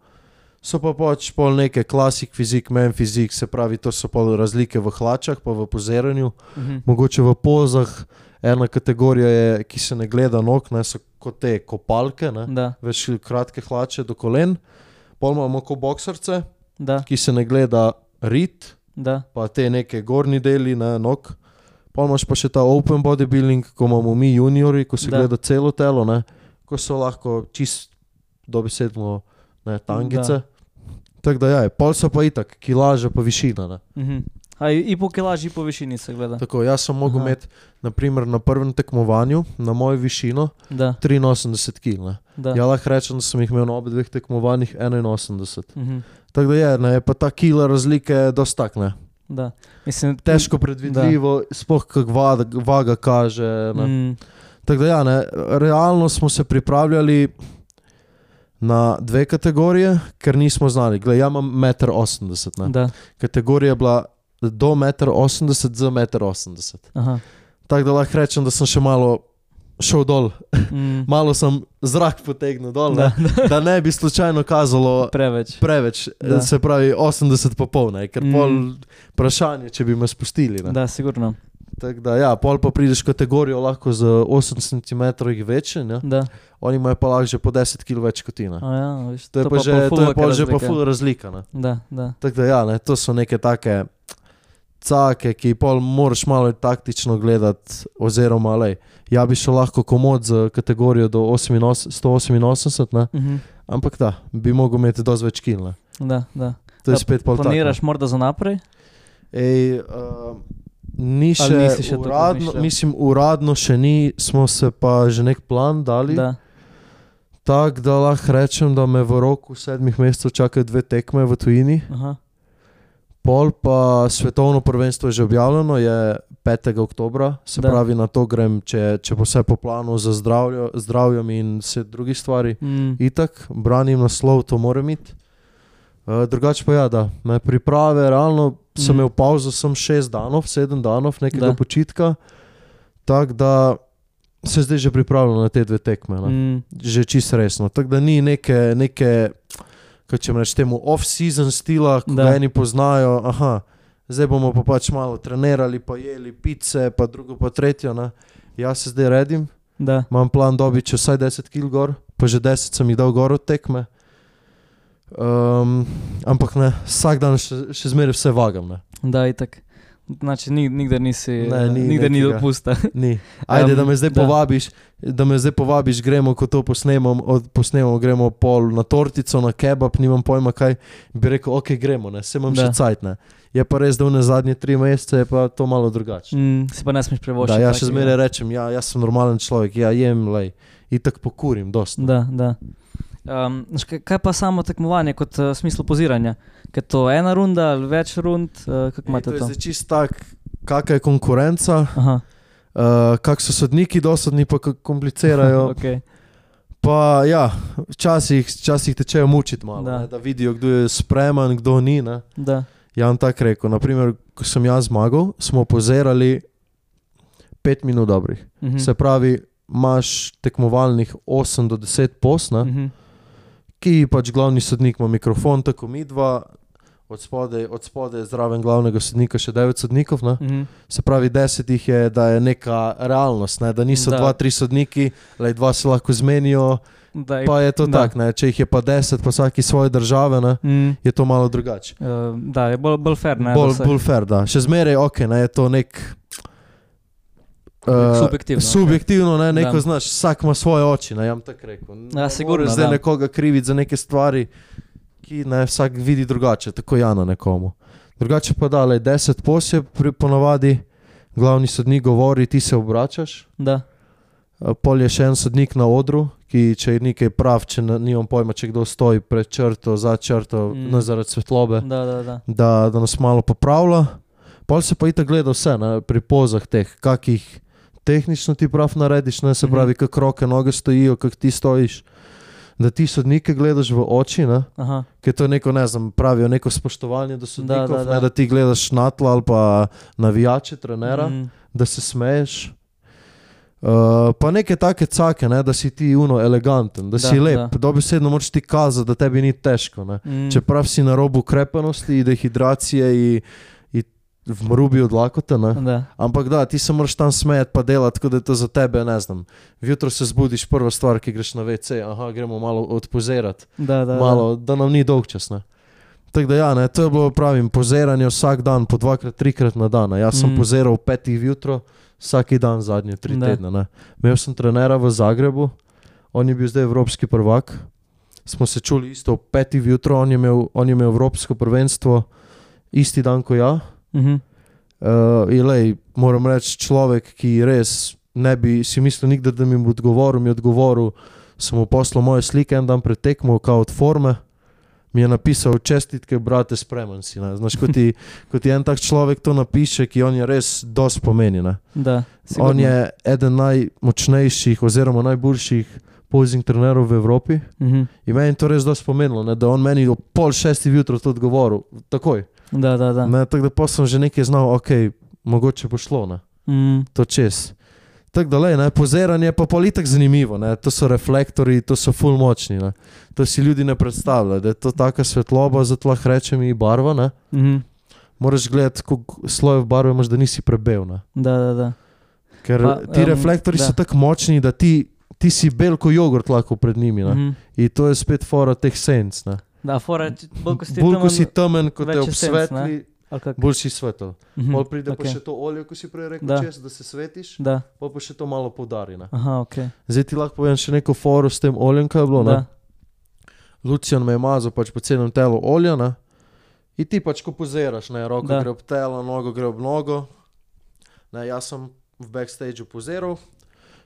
So pa pač pol neke klasik, fizik, men fizik, se pravi, to so pol razlike v hlačah, pa v pozeranju. mhm. Mogoče v pozah ena kategorija je, ki se ne gleda nog, ne so kot te kopalke, veš kratke hlače do kolen. Pol imamo kot boksarce, da, ki se ne gleda rit, da. pa te neke gornji deli, ne, nog. Pa imaš pa še ta open bodybuilding, ko imamo mi juniori, ko se Da. da. gleda celo telo, ne, ko so lahko čist dobesedno ne, tangice. Tako da ja, pol so pa itak, kilaža pa višina. Ne. Mhm. A i po kilaži, i po višini se gleda. Tako, jaz sem mogel imeti, naprimer, na prvem tekmovanju, na mojo višino, Da, 83 kg. Ja, lahko rečem, da sem jih imel na obeh dveh tekmovanjih 81. Mhm. Tako da je, ne, je pa ta kila razlike dosta tak, ne. Da. Mislim, Težko predvidljivo, sploh kako vaga, vaga kaže. Ne. Mm, Tako da, ja, ne, realno smo se pripravljali na dve kategorije, ker nismo znali. Glej, ja imam 1,80 m. da. Kategorija je bila do 1,80 m za 1,80 m. Tako da lahko rečem, da sem še malo šel dol, Mm, <laughs> malo sem zrak potegnil dol, da, ne, <laughs> da. ne bi slučajno kazalo Preveč. preveč, Da. se pravi 80 pa pol, ne, ker Mm. pol vprašanje, če bi me spustili. Ne. Da, sigurno. Tako da, ja, pol pa prideš kategorijo lahko z 8 cm večje, oni imajo pa lahko že po 10 kg več kot ti. ja, viš, To je pa, že, pol to je pa že pa razlika. ful razlika. Da, da. Tako da, ja, ne, to so neke take cake, ki pol moraš malo taktično gledati, oziroma le. Ja, bi šel lahko komod z kategorijo do 88, 188, ne. Mhm. ampak da, bi mogel imeti dosti več kil. ne. Da, da. To je Da, spet pol. Planiraš morda za naprej? Ej, uh, ni še še uradno, mislim, uradno še ni, smo se pa že nek plan dali. Da. Tako da lahko rečem, da me v roku sedmih mesecev čakajo dve tekme v tujini. Aha. Pol pa svetovno prvenstvo je že objavljeno, je 5. oktobra, se Da. pravi na to grem, če, če bo vse po planu za zdravjo, zdravjem in vse druge stvari. Mm. Itak, branim naslov, to mora imeti. Uh, drugače pa ja, da me priprave, realno sem Mhm. imel pauzo, sem šest danov, sedem danov nekega Da. počitka, tako da se zdaj že pripravljam na te dve tekme, mm. Mm. že čisto resno. Tako da ni neke, neke kot če rečem, temu off-season stila, Da. ga eni poznajo. Aha, zdaj bomo pa pač malo trenirali, pa jeli pice, pa drugo, pa tretjo. Ne. Jaz se zdaj redim, Da. imam plan dobiti vsaj 10 kg gor, pa že 10 sem jih dal gor od tekme. Um, ampak ne, vsak dan še, še zmeraj vse vagam. Ne. Da, itak. Znači, ni, nikdar nisi, Ne, ni nikdar ni nekega. dopusta. Ni. Ajde, Em, da me zdaj da. povabiš, da me zdaj povabiš, gremo, ko to posnemo, od, posnemo gremo pol na tortico, na kebab, nimam pojma kaj. Bi rekel, ok, gremo, ne, se imam Da. še cajt. Ne. Je pa res, da v ne zadnje tri mesece je pa to malo drugače. Mm, si pa ne smeš Da, prevoščiti. ja še zmeraj rečem, ja, jaz sem normalen človek, ja, jem, lej, in tako pokurim, dosta. Da, da. Um, kaj, pa samo tekmovanje kot uh, smislu poziranja? Ker to ena runda ali več rund, uh, kako imate to je to? zdaj čist tak, kakšna je konkurenca, Aha, uh, kak so sodniki dosadni, pa kako komplicirajo. <laughs> okay. Pa ja, včasih, včasih te čejo mučiti malo, Da. da. da vidijo, kdo je spreman, kdo ni. Ne. Ja, vam tako rekel. Naprimer, ko sem jaz zmagal, smo pozirali pet minut dobrih. Mhm. Se pravi, imaš tekmovalnih 8 do 10 posna, Mhm. ki pač glavni sodnik ima mikrofon, tako mi dva, od spodaj, od spodaj je zraven glavnega sodnika še 9 sodnikov. Ne? Mhm. Se pravi, 10 jih je, da je neka realnost, ne? da niso Da. 2-3 sodniki, le dva se lahko zmenijo, Da, je- pa je to tako. Če jih je pa 10, pa vsaki svoje države, ne? Mm, je to malo drugače. uh, da, je bolj, bolj fair. Ne, Bolj, bolj fair, da. Še zmeraj ok, ne, je to nek. Uh, Subjektivno, subjektivno ne, neko Da. znaš, vsak ima svoje oči, ne, jam tako rekel. Ja, sigurno, zdaj da. nekoga kriviti za neke stvari, ki ne vsak vidi drugače, tako ja na nekomu. Drugače pa da, le 10 poseb pri ponovadi, glavni sodnik govori, ti se obračaš. Da. Pol je še en sodnik na odru, ki če je nekaj prav, če na- nimam pojma, če kdo stoji pred črto, za črto, Mm. mm. ne zaradi svetlobe Da, da, da. da, da nas malo popravlja. Pol se pa itak gleda vse ne, pri pozah teh, kakih tehnično ti prav narediš, ne, se Mhm. pravi, kako roke, noge stojijo, kako ti stojiš. Da ti sodnike gledaš v oči, ker to je neko, ne znam, pravijo neko spoštovanje do sodnikov, da, da, da. Ne, da ti gledaš na tla ali pa navijače, trenera, mm. Da se smeješ. Uh, pa neke take cake, ne, da si ti uno eleganten, da, Da, si lep, da. da. dobesedno moraš ti kazati, da tebi ni težko. Ne. mm, Čeprav si na robu krepenosti, dehidracije in v mrubi od lakota, ne? Da. ampak da, ti se moraš tam smejati, pa delati, kot da je to za tebe, ne znam. Vjutro se zbudiš, prva stvar, ki greš na WC, aha, gremo malo odpozerati, Da, da, malo, da nam ni dolg čas. Ne? Tako da, ja, ne, to je bilo, pravim, pozeranje vsak dan, po dvakrat, trikrat na dan. Jaz sem Mm. pozeral v petih vjutro, vsak dan zadnje tri Da. tedne. Ne. Imel sem trenera v Zagrebu, on je bil zdaj evropski prvak. Smo se čuli isto v petih vjutro, on je imel, on je imel evropsko prvenstvo isti dan kot ja. Mhm. Uh, in lej, moram reči, človek, ki res ne bi si mislil nikdar, da mi bo odgovoril, mi je odgovoril, sem mu poslal moje slike en dan pred tekmo, kao od forme. Mi je napisal čestitke, brate, spreman si. Ne. Znaš, kot ti, <laughs> ko ti en tak človek to napiše, ki on je res dosti pomeni. Ne. Da. On sigurno. je eden najmočnejših oziroma najboljših pozing trenerov v Evropi. Mhm. In meni je to res dosti pomenilo, ne, da on meni ob pol šestih jutro to odgovoril, takoj. Da, da, da. Ne, tako da pa sem že nekaj znal, ok, mogoče bo šlo, ne, Mm, to čez. Tako da, lej, ne, pozeranje pa politik zanimivo, ne, to so reflektori, to so full močni, ne. to si ljudi ne predstavljajo, da je to taka svetloba, zato lahko rečem in barva, ne. mhm. Moraš gledati, koliko slojev barve imaš, da nisi prebel, ne. Da, da, da. Ker Pa, ti um, reflektori da. so tako močni, da ti, ti si bel kot jogurt lahko pred njimi, ne. Mhm. In to je spet fora teh senc, ne. Da, fora, bolj ko si Bolj tam, ko si temen, kot te obsvetli, kak- bolj si svetel. Mhm, Pol pride okay. pa še to olje, ko si prej rekel, Da. čez, da se svetiš, Da, pol pa še to malo poudari. Ne. aha, ok. Zdaj ti lahko povem še neko foro s tem oljem, kaj je bilo. Lucijan me je mazal pač po celem telu olja. Ne? In ti pač ko poziraš, ne, roko da. gre ob telo, nogo gre ob nogo. Ne, jaz sem v backstageu poziral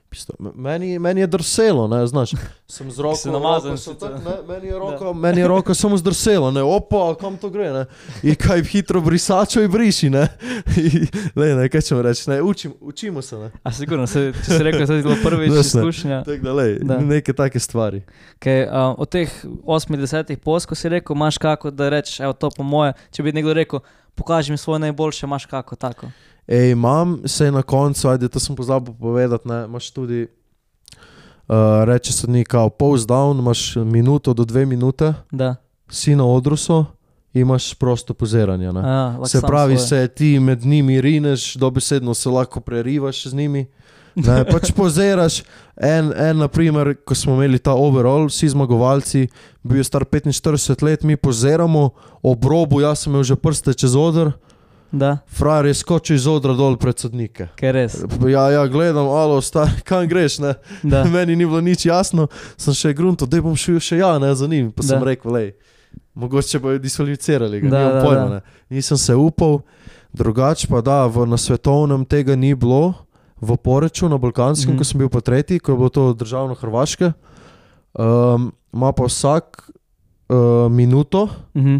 Pisto- Meni, meni je drselo, ne, znaš. Sem z roko, si namazan roko sem tak, ne, meni je roko, meni je roko samo zdrselo, ne, opa, kam to gre, ne. In kaj hitro brisačo in briši, ne. <laughs> I, ne, ne, kaj ćemo reči, ne, učim, učimo se, ne. A sigurno, se, če si rekel, da je to prvič Znaš, ne. izkušnja. Tako da, lej, Da. neke take stvari. Kaj, um, od teh 80 post, ko si rekel, imaš kako, da rečeš, evo to po moje, če bi nekdo rekel, pokaži mi svoje najboljše, imaš kako tako. Ej, imam se na koncu, ajde, to sem pozabil povedati, ne, imaš tudi, uh, reče sodnik, kao pause down, imaš minuto do dve minute, Da. si na odrusu, imaš prosto poziranje. Ne. A, lahko Se pravi, svoje. se ti med njimi rineš, dobesedno se lahko prerivaš z njimi. Ne, <laughs> pač poziraš, en, en, naprimer, ko smo imeli ta overall, vsi zmagovalci, bil je star 45 let, mi poziramo, ob robu, jaz sem imel že prste čez odr, Da, frajer je skočil iz odra dol pred sodnike. Ja, ja, gledam, alo, star, <laughs> kam greš. <laughs> Meni ni bilo nič jasno, sem še grunto, da bom šel še ja, ne, za njim. Pa sem Da. rekel, lej, mogoče bojo diskvalificirali, ga, Da, nimam da, pojma, da. ne. Nisem se upal, drugače pa da, v, na svetovnem tega ni bilo, v Poreču, na Balkanskem, mm. ko sem bil pa tretji, ko je bilo to državno Hrvaške, um, ima pa vsak uh, minuto Mhm.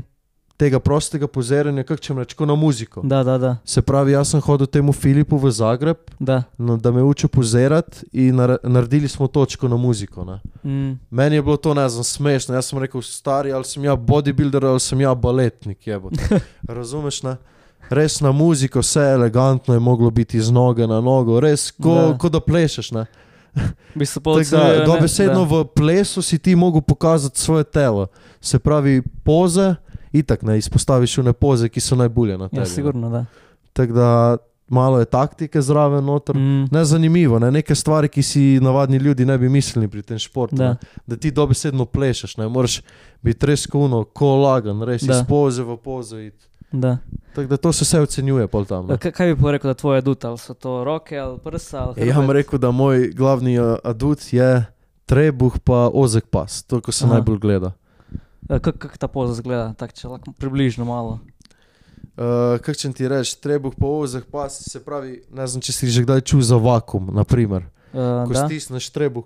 Tega prostega poziranja, kako če rečem, na muziko. Da, da, da. Se pravi, jaz sem hodil temu Filipu v Zagreb, da. no, da me uči pozirati in nar naredili smo točko na muziko. Ne. Mm. Meni je bilo to ne znam smešno. Jaz sem rekel, stari ali sem ja bodybuilder ali sem ja baletnik. jebote." <laughs> Razumeš? Ne? Res na muziko, vse elegantno je moglo biti z noge na nogo, res ko Da. da, ko da plešeš. Ne? <laughs> Bi se Da, pol dobesedno v plesu si ti mogel pokazati svoje telo. Se pravi, poze, itak ne izpostaviš une poze, ki so najbolje na tebi. Ja, sigurno, da. Tako da malo je taktike zraven noter. Mm. Ne zanimivo, ne? neke stvari, ki si navadni ljudi ne bi mislili pri tem športu. Da. ne. da ti dobesedno plešeš, ne moraš biti res kuno, ko lagan, res Da. iz poze v pozo. iti. Da. Tako da to se vse ocenjuje tam. ne. Kaj bi rekel, da tvoje adut, ali so to roke, ali prsa, ali Ja, jaz bom rekel, da moj glavni uh, adut je trebuh pa ozek pas, to, ko se Aha. najbolj gleda. Kako kak ta poza zgleda, tako če lahko približno malo. Uh, Kaj če ti rečeš, trebuh pa ozek pas, se pravi, ne znam, če si že kdaj čul za vakum, naprimer. Uh, Ko da. stisneš trebuh,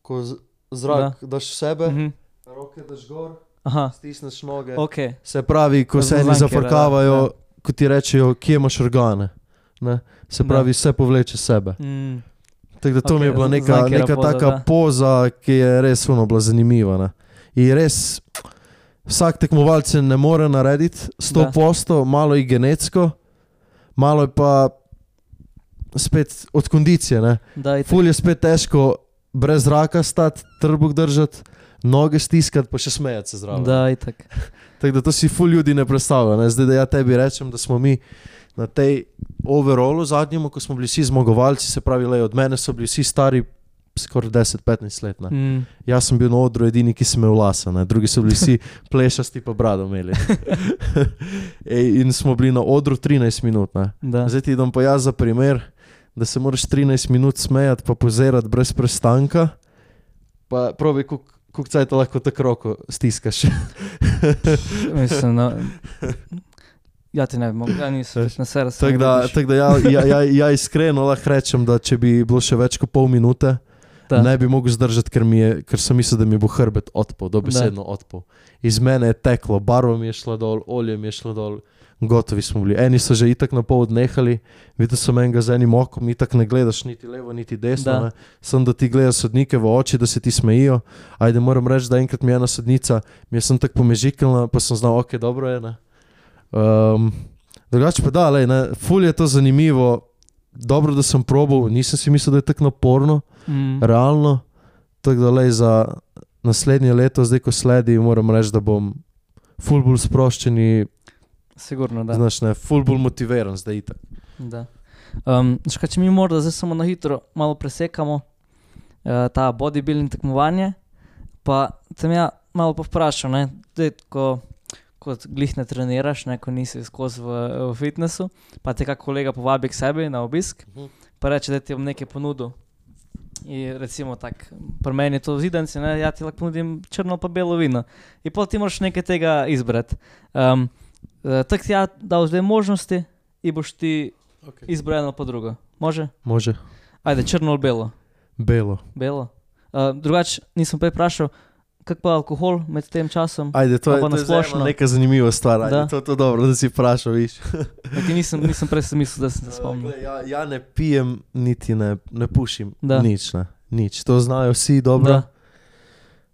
ko zrak da. daš sebe, Mhm. roke daš gor, Aha, stisneš noge. ok. Se pravi, ko se eni zafrkavajo, da, ko ti rečejo, kje imaš organe. Ne? Se Da. pravi, vse povleče sebe. Mm. Tako da to Ok, mi je bila neka, neka poza, taka da. poza, ki je res uno bila zanimiva. Ne? In res vsak tekmovalec ne more narediti 100%, malo je genetsko, malo je pa spet od kondicije. Ne? Da, itak. Ful je spet težko brez zraka stati, trbuh držati, noge stiskati, pa še smejati se zraven. Da, itak. Tako da to si ful ljudi ne predstavlja. Ne? Zdaj, da ja tebi rečem, da smo mi na tej overallu zadnjem, ko smo bili vsi zmagovalci, se pravi, le od mene so bili vsi stari skoraj 10-15 let. Ne? Mm. Jaz sem bil na odru edini, ki sem imel lasa, ne? drugi so bili vsi <laughs> plešasti, pa brado imeli. <laughs> Ej, in smo bili na odru 13 minut. Zdaj ti dam pa jaz za primer, da se moraš 13 minut smejati, pa pozerati brez prestanka. Pa probi, kako cajt lahko tako roko stiskaš. <laughs> Mislim, no. Ja, ti ne bi mogel, ja nisem, Veš, na srcu. Tako da, tak da ja, ja, ja, ja iskreno lahko rečem, da če bi bilo še več kot pol minute, da. ne bi mogel zdržati, ker, mi je, ker sem mislil, da mi bo hrbet odpal, dobesedno odpal. Iz mene je teklo, barva mi je šla dol, olje mi je šlo dol, gotovi smo bili. Eni so že itak na pol odnehali, videl sem enega z enim okom, itak ne gledaš niti levo, niti desno. Da. Sem da ti gledaš sodnike v oči, da se ti smejijo. Ajde, moram reči, da enkrat mi je ena sodnica, mi je sem tako pomežikala, pa sem znal, ok, dobro je. Ne. Um, drugače pa da, lej, ne, ful je to zanimivo. Dobro, da sem probal, nisem si mislil, da je tako naporno Mm. realno. Tako da le za naslednje leto, zdaj ko sledi, moram reči, da bom ful bolj sproščen Sigurno, da. znaš, ne, ful bolj motiviran zdaj. Itak. da. Um, škaj, če mi morda zdaj samo na hitro malo presekamo uh, ta bodybuilding tekmovanje, pa sem ja malo pa vprašal, ne, dej, ko, kot glih ne treniraš, ne, ko nisi skozi v, v fitnessu, pa te kak kolega povabi k sebi na obisk, Mhm. pa reče, da ti bom nekaj ponudil. In recimo tako, pri meni je to zidanci, ne, ja ti lahko ponudim črno pa belo vino. In pol ti moraš nekaj tega izbrati. Um, uh, tako ti ja dal zdaj možnosti in boš ti Okay. izbral eno pa drugo. Može? Može. Ajde, črno ali belo. Belo. Belo. Uh, drugače, nisem prej vprašal, kak pa alkohol med tem časom? Ajde, to je, to je neka zanimiva stvar. Ajde, Da. to je to dobro, da si vprašal, viš. <laughs> Nekaj nisem, nisem prej si mislil, da sem se spomnil. Ja, ja ne pijem, niti ne, ne pušim. Da. Nič, ne. Nič. To znajo vsi dobro. Da.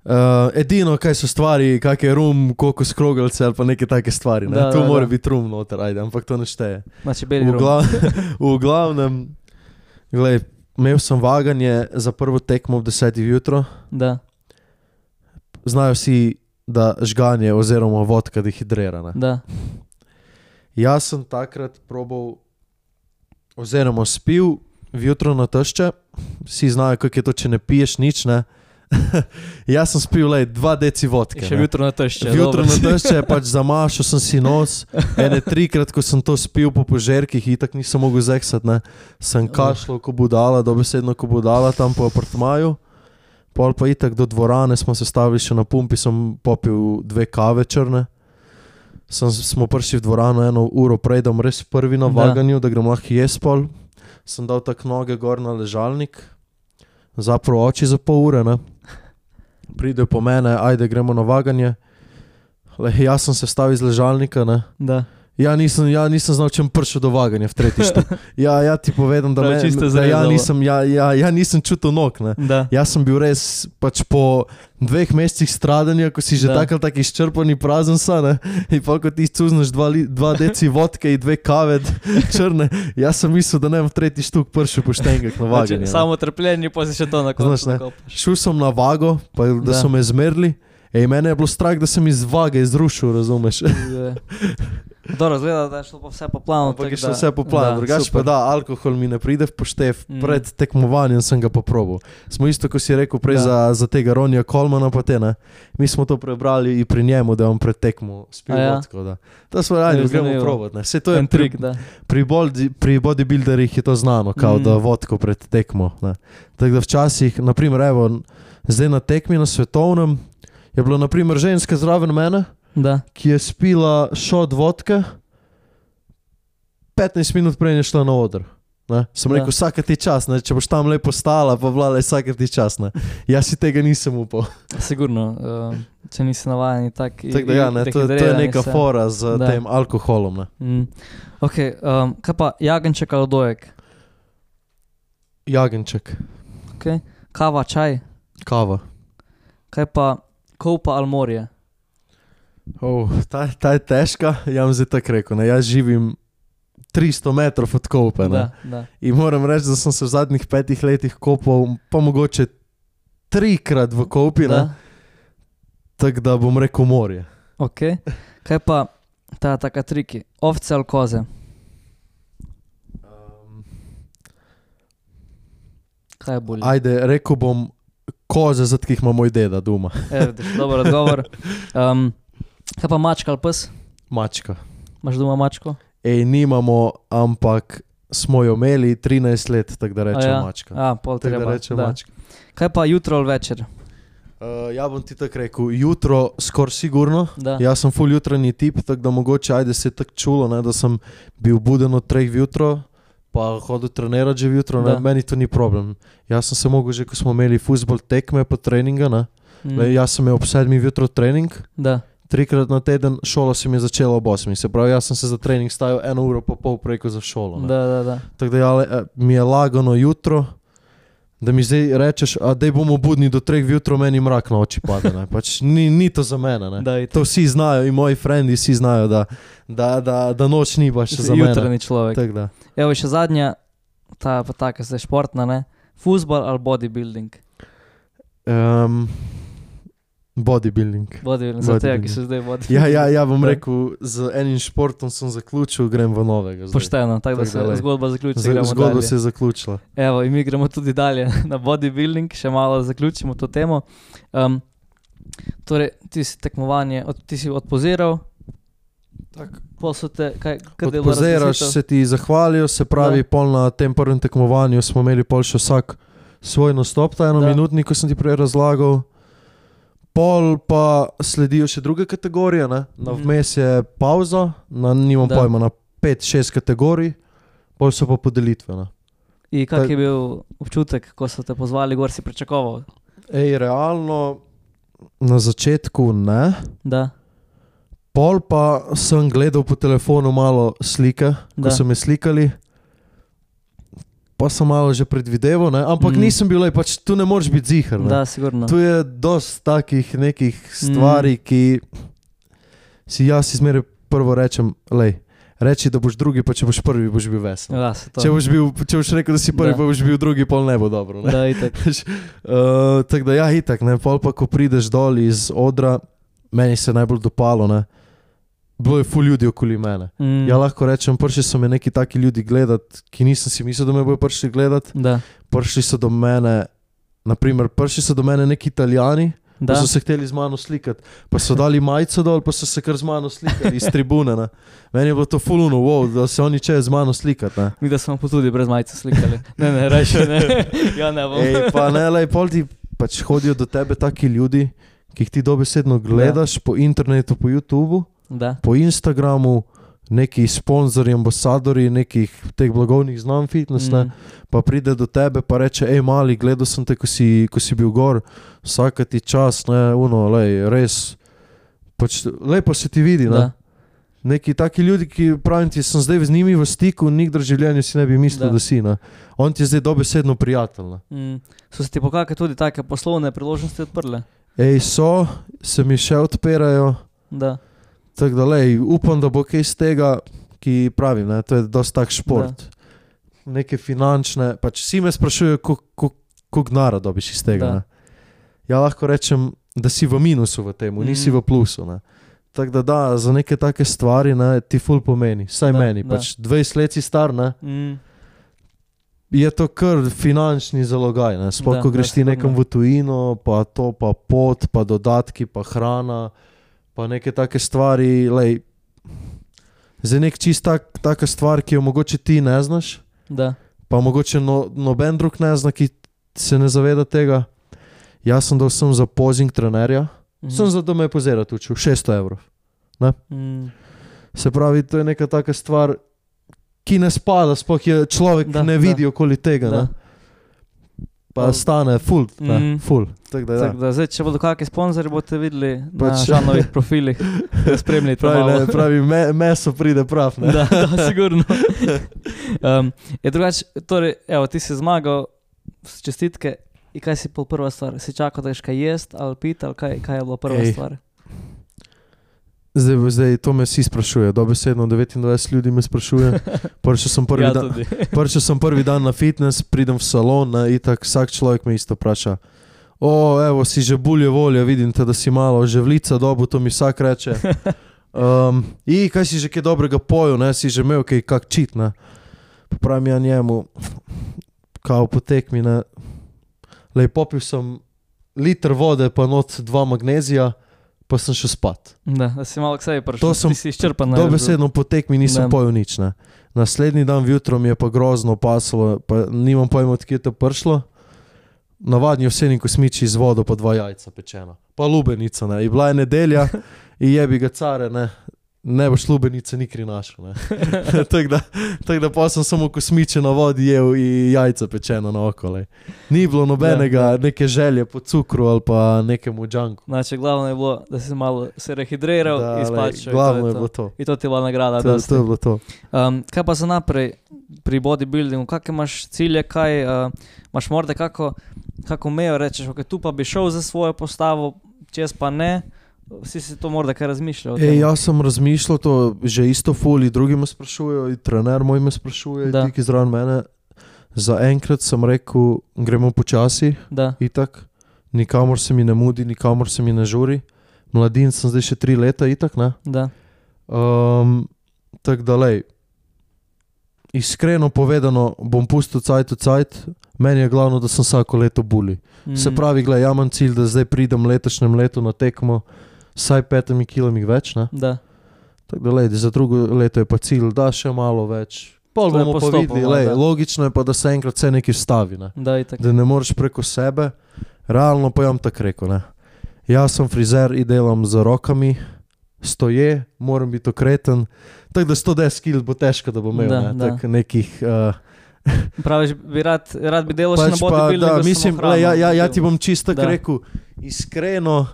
Uh, edino, kaj so stvari, kak je rum, koliko skrogalce ali pa neke take stvari. Ne? Da, tu da, mora da. biti rum noter, ajde, ampak to ne šteje. Znači, beli V, glav, <laughs> v glavnem, glej, imel sem vaganje za prvo tekmo ob 10. jutro. Da, Znajo vsi, da žganje oziroma vodka dehidrirana. da. Jaz sem takrat probal, oziroma spil vjutro na tešče, vsi znajo, kako je to, če ne piješ nič. Ne? <laughs> Jaz sem spil le dva deci vodke. Še ne. jutro na tešče. Jutro na tešče, pač zamašal sem si nos, ene trikrat, ko sem to spil po požerkih, itak nisem mogel zeksati, ne. sem kašljal, ko budala, dobesedno, ko budala tam po apartmaju. Pol pa itak do dvorane smo se stavili še na pumpi, sem popil dve kave črne. Sem, smo prišli v dvorano eno uro prej, da bom res prvi na Da. vaganju, da grem lahko jaz pol. Sem dal tako noge gor na ležalnik, zaprl oči za pol ure. Ne. Pridejo po mene, ajde gremo na vaganje. Le, jaz sem se stavil iz ležalnika. Ne. Da. Ja, nisem, ja, nisem znal, če sem prišel do vaganja v tretji štup. <laughs> Ja, ja, ti povedam, da, me, čisto da ja, nisem, ja, ja, ja, nisem čutil nog. Jaz sem bil res pač po dveh mesecih stradanja, ko si že Da. tako izčrpan in prazen sa, ne? in pa ko ti cuzneš dva, li- dva deci vodke in dve kave črne, jaz sem mislil, da ne bom v tretji štuk prišel poštengek na Znači, vaganje. ne. samo trpljenje, pa si še to na koncu. Šel sem na vago, pa, da, Da. da so me zmerli. Ej, mene je bilo strah, da sem iz vage izrušil, razumeš? <laughs> Dobro, zgleda, da je šlo vse po planu. Ampak je šlo da- vse po planu, drugače pa da, alkohol mi ne pride v poštev, Mm. pred tekmovanjem sem ga poprobil. Smo isto, kot si rekel prej Da. za, za tega Ronja Kolmana, pa te ne. Mi smo to prebrali in pri njemu, da bom pred tekmo spil ja? vodko. Da. To smo radi, gremo provat. Saj to je En pri, trik, da. pri, bodi, pri bodybuilderjih je to znano, kao, Mm. da vodko pred tekmo. Ne. Tako da včasih, naprimer, evo, zdaj na tekmi na svetovnem, je bila naprimer ženska zraven mene, Da. ki je spila šot vodke, 15 minut prej je šla na oder. Ne? Sem Da. rekel, vsak ti čas, ne? če boš tam lepo stala, pa vlada, vsak ti čas. Ne? Jaz si tega nisem upal. Sigurno, uh, če nisi navajen tak. Tako da, ja, ne, to, to je neka fora z Da. tem alkoholom. Ne? Mm. Ok, um, kaj pa jagenček ali dojek? Jagenček, Okay. Kava, čaj, kava. kaj pa kopa ali morje? Oh, ta, ta je težka, jaz zdaj tako rekel. Ne? Jaz živim 300 metrov od kope. Ne? Da, da. In moram reči, da sem se v zadnjih petih letih kopal, pa mogoče trikrat v kopi, tako da bom rekel morje. Okay. Kaj pa ta taka triki? Ovce ali koze? Um, Kaj je bolje? Ajde, rekel bom koze, zato jih ima moj deda doma. E, vidiš, dober odgovor. <laughs> Um, kaj pa mačka ali pes? Mačka. Imaš doma mačko? Ej, nimamo, ampak smo jo imeli 13 let, tako da rečem ja? mačka. A, pol Tako da treba. rečem da. mačka. Kaj pa jutro ali večer? Uh, ja bom ti tako rekel, jutro skoraj sigurno. Da. Jaz sem full jutranji tip, tako da mogoče ajde se tako čulo, ne, da sem bil buden od treh jutro, pa hodil trenirati že jutro, Da. ne, meni to ni problem. Jaz sem se mogel že, ko smo imeli futbol tekme pa treninga, ne, Mm. Le, jaz sem imel ob sedmih jutro trening, Da. Trikrat na teden, šola se mi je začela ob osmih, se pravi, jaz sem se za trening stavil eno uro pa pol preko za šolo. ne. Da, da, da. Tako da ja, mi je lagano jutro, da mi zdaj rečeš, da bomo budni do treh jutro, meni mrak na oči pade. ne. Pač ni, ni to za mene. Ne. da To vsi znajo in moji frendi vsi znajo, da, da, da, da noč ni baš za mene. Jutranji človek. Tako da. Evo še zadnja, ta pa taka zdaj športna, ne? Fuzbol ali bodybuilding? Um, bodybuilding. Bodybuilding, za tega, ki Bodybuilding. se zdaj vodi. Ja, ja, ja, bom Da. rekel, z enim športom sem zaključil, grem v novega. zdaj. Pošteno, tako da Tako se da, lej. zgodba zaključi. Z- Zgodba dalje. se je zaključila. Evo, in mi gremo tudi dalje <laughs> na bodybuilding, še malo zaključimo to temo. Um, torej, ti si tekmovanje, od, ti si odpoziral, Tak. te, kaj, Pozeraš, se ti zahvalijo, se pravi, Da. pol na tem prvem tekmovanju smo imeli pol še vsak svoj nastop, ta eno Da. minutni, ko sem ti prej razlagal. Pol pa sledijo še druge kategorije, ne? na Mhm. vmes je pauza, na, nimam Da. pojma, na 5-6 kategorij, pol so pa podelitve. Ne? In kak Tak- je bil občutek, ko so te pozvali, gor si pričakoval? Ej, realno na začetku ne. Da, Pol pa sem gledal po telefonu malo slike, ko Da. so me slikali. Pa sem malo že predvideval, ne? ampak Mm. nisem bil, pač tu ne moreš biti zihar. ne. da, sigurno. Tu je dosti takih nekih stvari, mm. ki si jaz izmeraj prvo rečem, lej, reči, da boš drugi, pa če boš prvi, boš bil vesel. Ja. Če boš, bil, če boš rekel, da si prvi, da. pa boš bil drugi, pol ne bo dobro. Ne? Da, itak. <laughs> uh, Tako da, ja, itak, ne, pol pa, ko prideš dol iz odra, meni se je najbolj dopalo. Ne? Bilo je ful ljudi okoli mene. Mm. Ja, lahko rečem, prišli so me neki taki ljudi gledati, ki nisem si mislil, da me bodo prišli gledati. Da, Prišli so do mene, naprimer, prišli so do mene neki italijani, da so se hteli z mano slikati, pa so dali majico dol, pa so se kar z mano slikali iz tribune. Ne. Meni je bilo to fuluno, wow, da se oni čejo z mano slikati. ne. Mi da smo pa tudi brez majice slikali. Ne, ne, reče ne. <laughs> Ja, ne bom. Ej, pa ne, le, pol ti pač hodijo do tebe taki ljudi, ki jih ti dobesedno gledaš ja. po internetu, po YouTubu, Da, po Instagramu, neki sponzorji, ambasadori nekih teh blagovnih znamk fitness, mm. mm. pa pride do tebe in reče: hej, mali, gledal sem te, ko si, ko si bil gor, vsak ti čas, ne, uno, lej, res. Pač, lepo se ti vidi. Ne? da. Neki taki ljudje, ki pravim, ti sem zdaj z njimi v stiku, nikdar v življenju si ne bi mislil, Da. da, da si. Ne? On ti je zdaj dobesedno prijatelj. Ne? Mm. So se ti pokakaj tudi take poslovne priložnosti odprle? Ej, so, se mi še odpirajo. Da, Tako da, lej, upam, da bo kaj iz tega, ki pravim, ne, to je dosti tak šport. Da. Neke finančne, pač vsi me sprašujejo, koliko denara dobiš iz tega. Da. Ne. Ja, lahko rečem, da si v minusu v tem, nisi Mhm. v plusu. Ne. Tako da, da, za neke take stvari ne, ti ful pomeni, vsaj Da, da, meni. da. Pač 20 let si star, ne, mm. je to kar finančni zalogaj. ne. Sploh, Da, ko da, greš ti sigurno. nekam v tujino, pa to, pa pot, pa dodatki, pa hrana, pa neke take stvari. Lej, za nek čist tak, taka stvar, ki jo mogoče ti ne znaš, Da, pa mogoče no, noben drug ne zna, ki se ne zaveda tega. Jaz sem dal sem za pozing trenerja, mm. sem za to me pozirati učil, 600 evrov. Mm. Se pravi, to je neka taka stvar, ki ne spada, sploh je človek Da, da, ne da. vidi okoli tega. Da. Ne? Pa stane full, ne, Mhm. full. Tako da. Tako da, zdaj, če bodo kakšni sponzorji, boste videli pač, na žanovih profilih, <laughs> da spremljate. pravi, ne, pravi me, meso pride prav. Ne? Da, da, sigurno. Um, je drugače, torej, evo, ti si zmagal, čestitke. In kaj si pol prva stvar? Si čakal, da ješ kaj jesti ali piti, ali kaj, kaj je bila prva Ej. stvar? Zdaj, zdaj to me vsi sprašuje, dobesedno 29 ljudi me sprašuje. Prišel sem prvi, ja, dan, <laughs> prišel sem prvi dan na fitness, pridem v salon in tako vsak človek me isto vpraša. O, evo, si že bolje volje, vidim te, da si malo ževlica dobu, to mi vsak reče. <laughs> Um, in kaj si že kaj dobrega pojo, ne, si že imel kaj kak čit, ne. Pa Pravim ja njemu, kao potekmi, ne. Lej, popil sem liter vode, pa not dva magnezija, pa sem šel spat. Da, da si malo k sebi prišel. To sem- si izčrpan. Dobesedno po tekmi nisem pojel nič. Ne. Naslednji dan vjutro mi je pa grozno pasalo, pa nimam pojma, odkje je to prišlo. Navadni ovseni kosmiči z vodo, pa dva jajca pečena, pa lubenica. Ne. In bila je nedelja, <laughs> in je bi ga care, ne, ne boš lubenice nikri našel. <laughs> Tako da, tak da pa sem samo kosmiče na vodi jedel in jajca pečeno na okole. Ni bilo nobenega, Ja, ja. neke želje po cukru ali pa nekemu džanku. Znači, glavno je bilo, da si malo se rehidriral Da, in izpačal. Glavno je bilo to. In to ti je bila nagrada. To, dosti. to je bilo to. Um, kaj pa za naprej pri bodybuildingu, kakšne imaš cilje, kaj uh, imaš morda kako, kako mejo, rečeš, ok, tu pa bi šel za svojo postavo, čez pa ne. Vsi si to morda kaj razmišljajo. E, jaz sem razmišljal, to že isto fuli, drugi me sprašujejo, in trener moj me sprašuje, Da. ti, ki zraven mene. Za enkrat sem rekel, gremo počasi, Da, itak, nikamor se mi ne mudi, nikamor se mi ne žuri. Mladin sem zdaj še tri leta, itak, ne. da. Um, Tako da, lej, iskreno povedano, bom pustil cajt v cajt, meni je glavno, da sem vsako leto buli. Mm. Se pravi, gledaj, ja imam cilj, da zdaj pridem letošnjem letu na tekmo, vsaj petimi kilami več, Tako da, lej, za drugo leto je pa cilj, da še malo več. Pol bomo pa videli, lej, logično je pa, da se enkrat vse nekaj vstavi, ne. da, da ne moreš preko sebe. Realno pa jam tako rekel. Ne. Jaz sem frizer in delam z rokami, stoje, moram biti okreten. Tako da 110 kg bo težko, da bom imel Da, ne, da. nekih uh, Praviš, bi rad, rad bi delal še Pač na pa, bodybuildingu. da, mislim, le, ja, ja, ja ti bom čisto rekel, iskreno,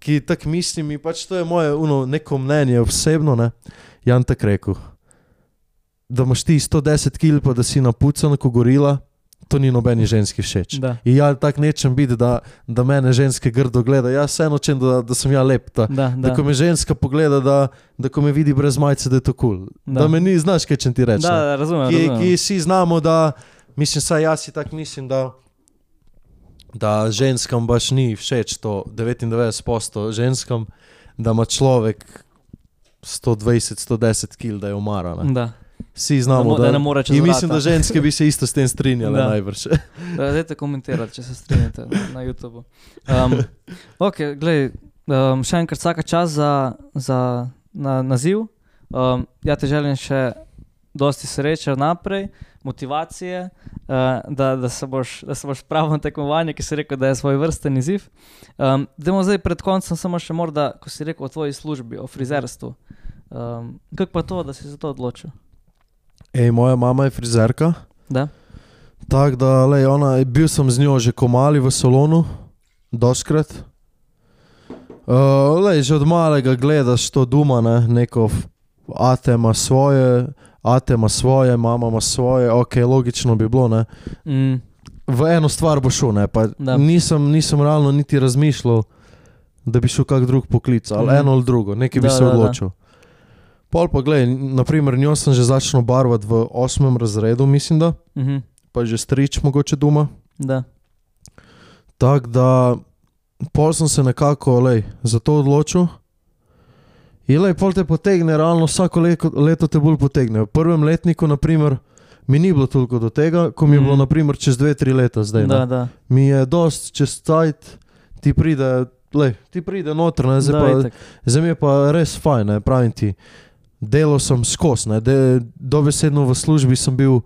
ki tako mislim, in pač to je moje uno, neko mnenje osebno. Ne? Jan tako rekel, da imaš ti 110 kg, pa da si napucan, ko gorila, to ni nobeni ženski všeč. Da, In ja, tako nečem biti, da, da mene ženske grdo gleda. Jaz vseeno čem, da, da sem ja lep. Da, da, da. da. ko me ženska pogleda, da, da ko me vidi brez majice, da je to kul. Cool. Da. Da. da me ni, znaš, kaj če ti rečem da razumem. ki, razumem. ki si znamo, da, mislim, saj jaz si tako mislim, da, da ženskam baš ni všeč to 99% ženskam, da ima človek 120-110 kg, da je umara. Ne? Da. Vsi Da, znamo, mo- da ne more čez In mislim, da ženske bi se isto s tem strinjale Da. najbrž. <laughs> Da, Dajte komentirati, če se strinjate na, na YouTubu. Um, <laughs> ok, glej, um, še enkrat vsaka čas za, za na, naziv. Um, ja ti želim še dosti sreče naprej, motivacije, uh, da, da, se boš, da se boš pravil na tekmovanje, ki si rekel, da je svoj vrsten izziv. Um, Demo zdaj pred koncem samo še morda, ko si rekel o tvoji službi, o frizerstvu. Um, kako pa to, da si se za to odločil? Ej, moja mama je frizerka. Da? Tako da, lej, ona, bil sem z njo že komali v salonu, doskrat. Uh, lej, že od malega gledaš to doma, ne? neko f- ate ima svoje, ate ima svoje, mama ima svoje, ok, logično bi bilo. Ne? Mm, V eno stvar bo šel, ne? pa Da. nisem, nisem realno niti razmišljal, da bi šel kak drug poklic, ali Mhm. eno ali drugo, nekaj bi Da, se da, da. odločil. Pol pa gledaj, naprimer, njo sem že začel barvati v osmem razredu, mislim da, mhm, pa že strič mogoče doma. da. Tako da, pol sem se nekako lej, za to odločil. Lej, pol te potegne, realno vsako leto, leto te bolj potegne. V prvem letniku, naprimer, mi ni bilo toliko do tega, ko mi je Mhm. bilo, naprimer, čez dve, tri leta zdaj. Da, ne. da. Mi je dost čez cajt, ti pride, lej, ti pride noter, ne, zdaj, da, pa, itak. zdaj mi je pa res fajn, ne, pravim ti. Delo sem de, dobesedno v službi sem bil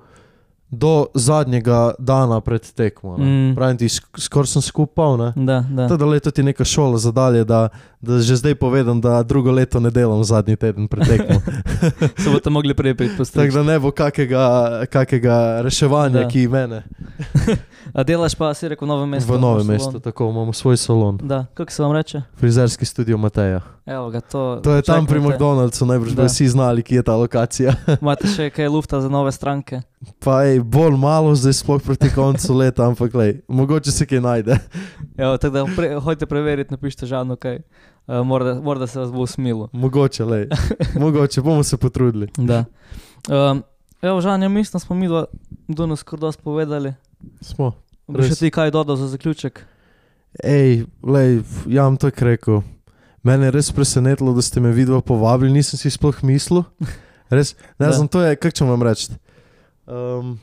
do zadnjega dana pred tekmo. Mm. Pravim ti, sk skoraj sem skupal, ne. Da, da. To, da leto ti neka šola za dalje, da, da že zdaj povedam, da drugo leto ne delam zadnji teden pred tekmo. <laughs> Se boste mogli prej priti Tako postaviti. da ne bo kakega, kakega reševanja, Da. ki mene <laughs> A delaš pa, si rekel, v novem mestu? v novem mestu, tako imamo svoj salon, Da, kako se vam reče? frizerski studio Mateja. Evo ga, to. To je tam pri čakajte. McDonald'su, najbrž bi vsi znali, kje je ta lokacija. <laughs> Imate še kaj lufta za nove stranke? Pa je bolj malo, zdaj sploh proti koncu <laughs> leta, ampak lej, mogoče se kaj najde. Evo, tako da pre, hojte preveriti, napišite žano kaj. Uh, morda, morda se vas bo usmilo. Mogoče, lej. mogoče bomo se potrudili. Da. Um, evo, Žan, ja mislim, smo mi dva danes kar dosti povedali. Smo. Bi še ti kaj dodal za zaključek? Ej, lej, ja vam tako rekel. Mene je res presenetilo, da ste me vidva povabili, nisem si sploh mislil. Res, ne Da. znam, to je, kako če vam reči. Um,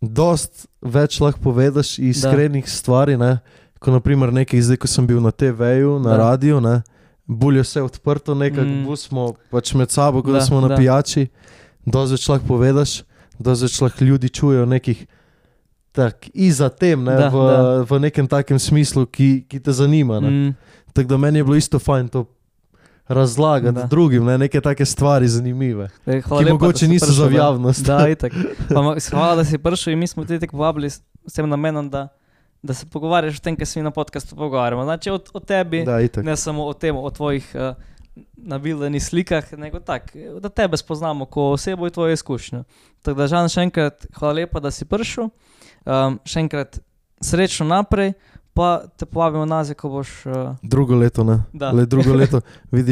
dost več lahko povedeš iskrenih stvari, ne? ko naprimer nekaj, zdaj ko sem bil na TV-ju, na Da. radiju, ne? bolj je vse odprto, nekako Mm. smo pač med sabo, kot da, Da, da smo na da. pijači, dosti več lahko povedeš, dosti več lahko ljudi čujejo nekih. Tak, iza tem, ne, Da, v, da. v nekem takem smislu, ki, ki te zanima. Ne. Mm, Tako da meni je bilo isto fajn to razlagati Da. drugim, ne, neke take stvari zanimive, hvala ki lepa, da mogoče niso prišel, za da. javnost. Da, <laughs> itak. Pa, hvala, da si prišel in mi smo te tako povabili s s tem namenom, da, da se pogovarjaš o tem, kar se mi na podkastu pogovarjamo. Znači o, o tebi, Da, itak. ne samo o tem, o tvojih uh, nabildenih slikah, nego tak, da tebe spoznamo kot osebo in tvoje izkušnje. Tako da, Žan, še enkrat hvala lepa, da si prišel. Um, še enkrat srečno naprej, pa te povabimo nazaj, ko boš. Uh, Drugo leto, ne. Da. Le drugo leto. <laughs> Vidiš,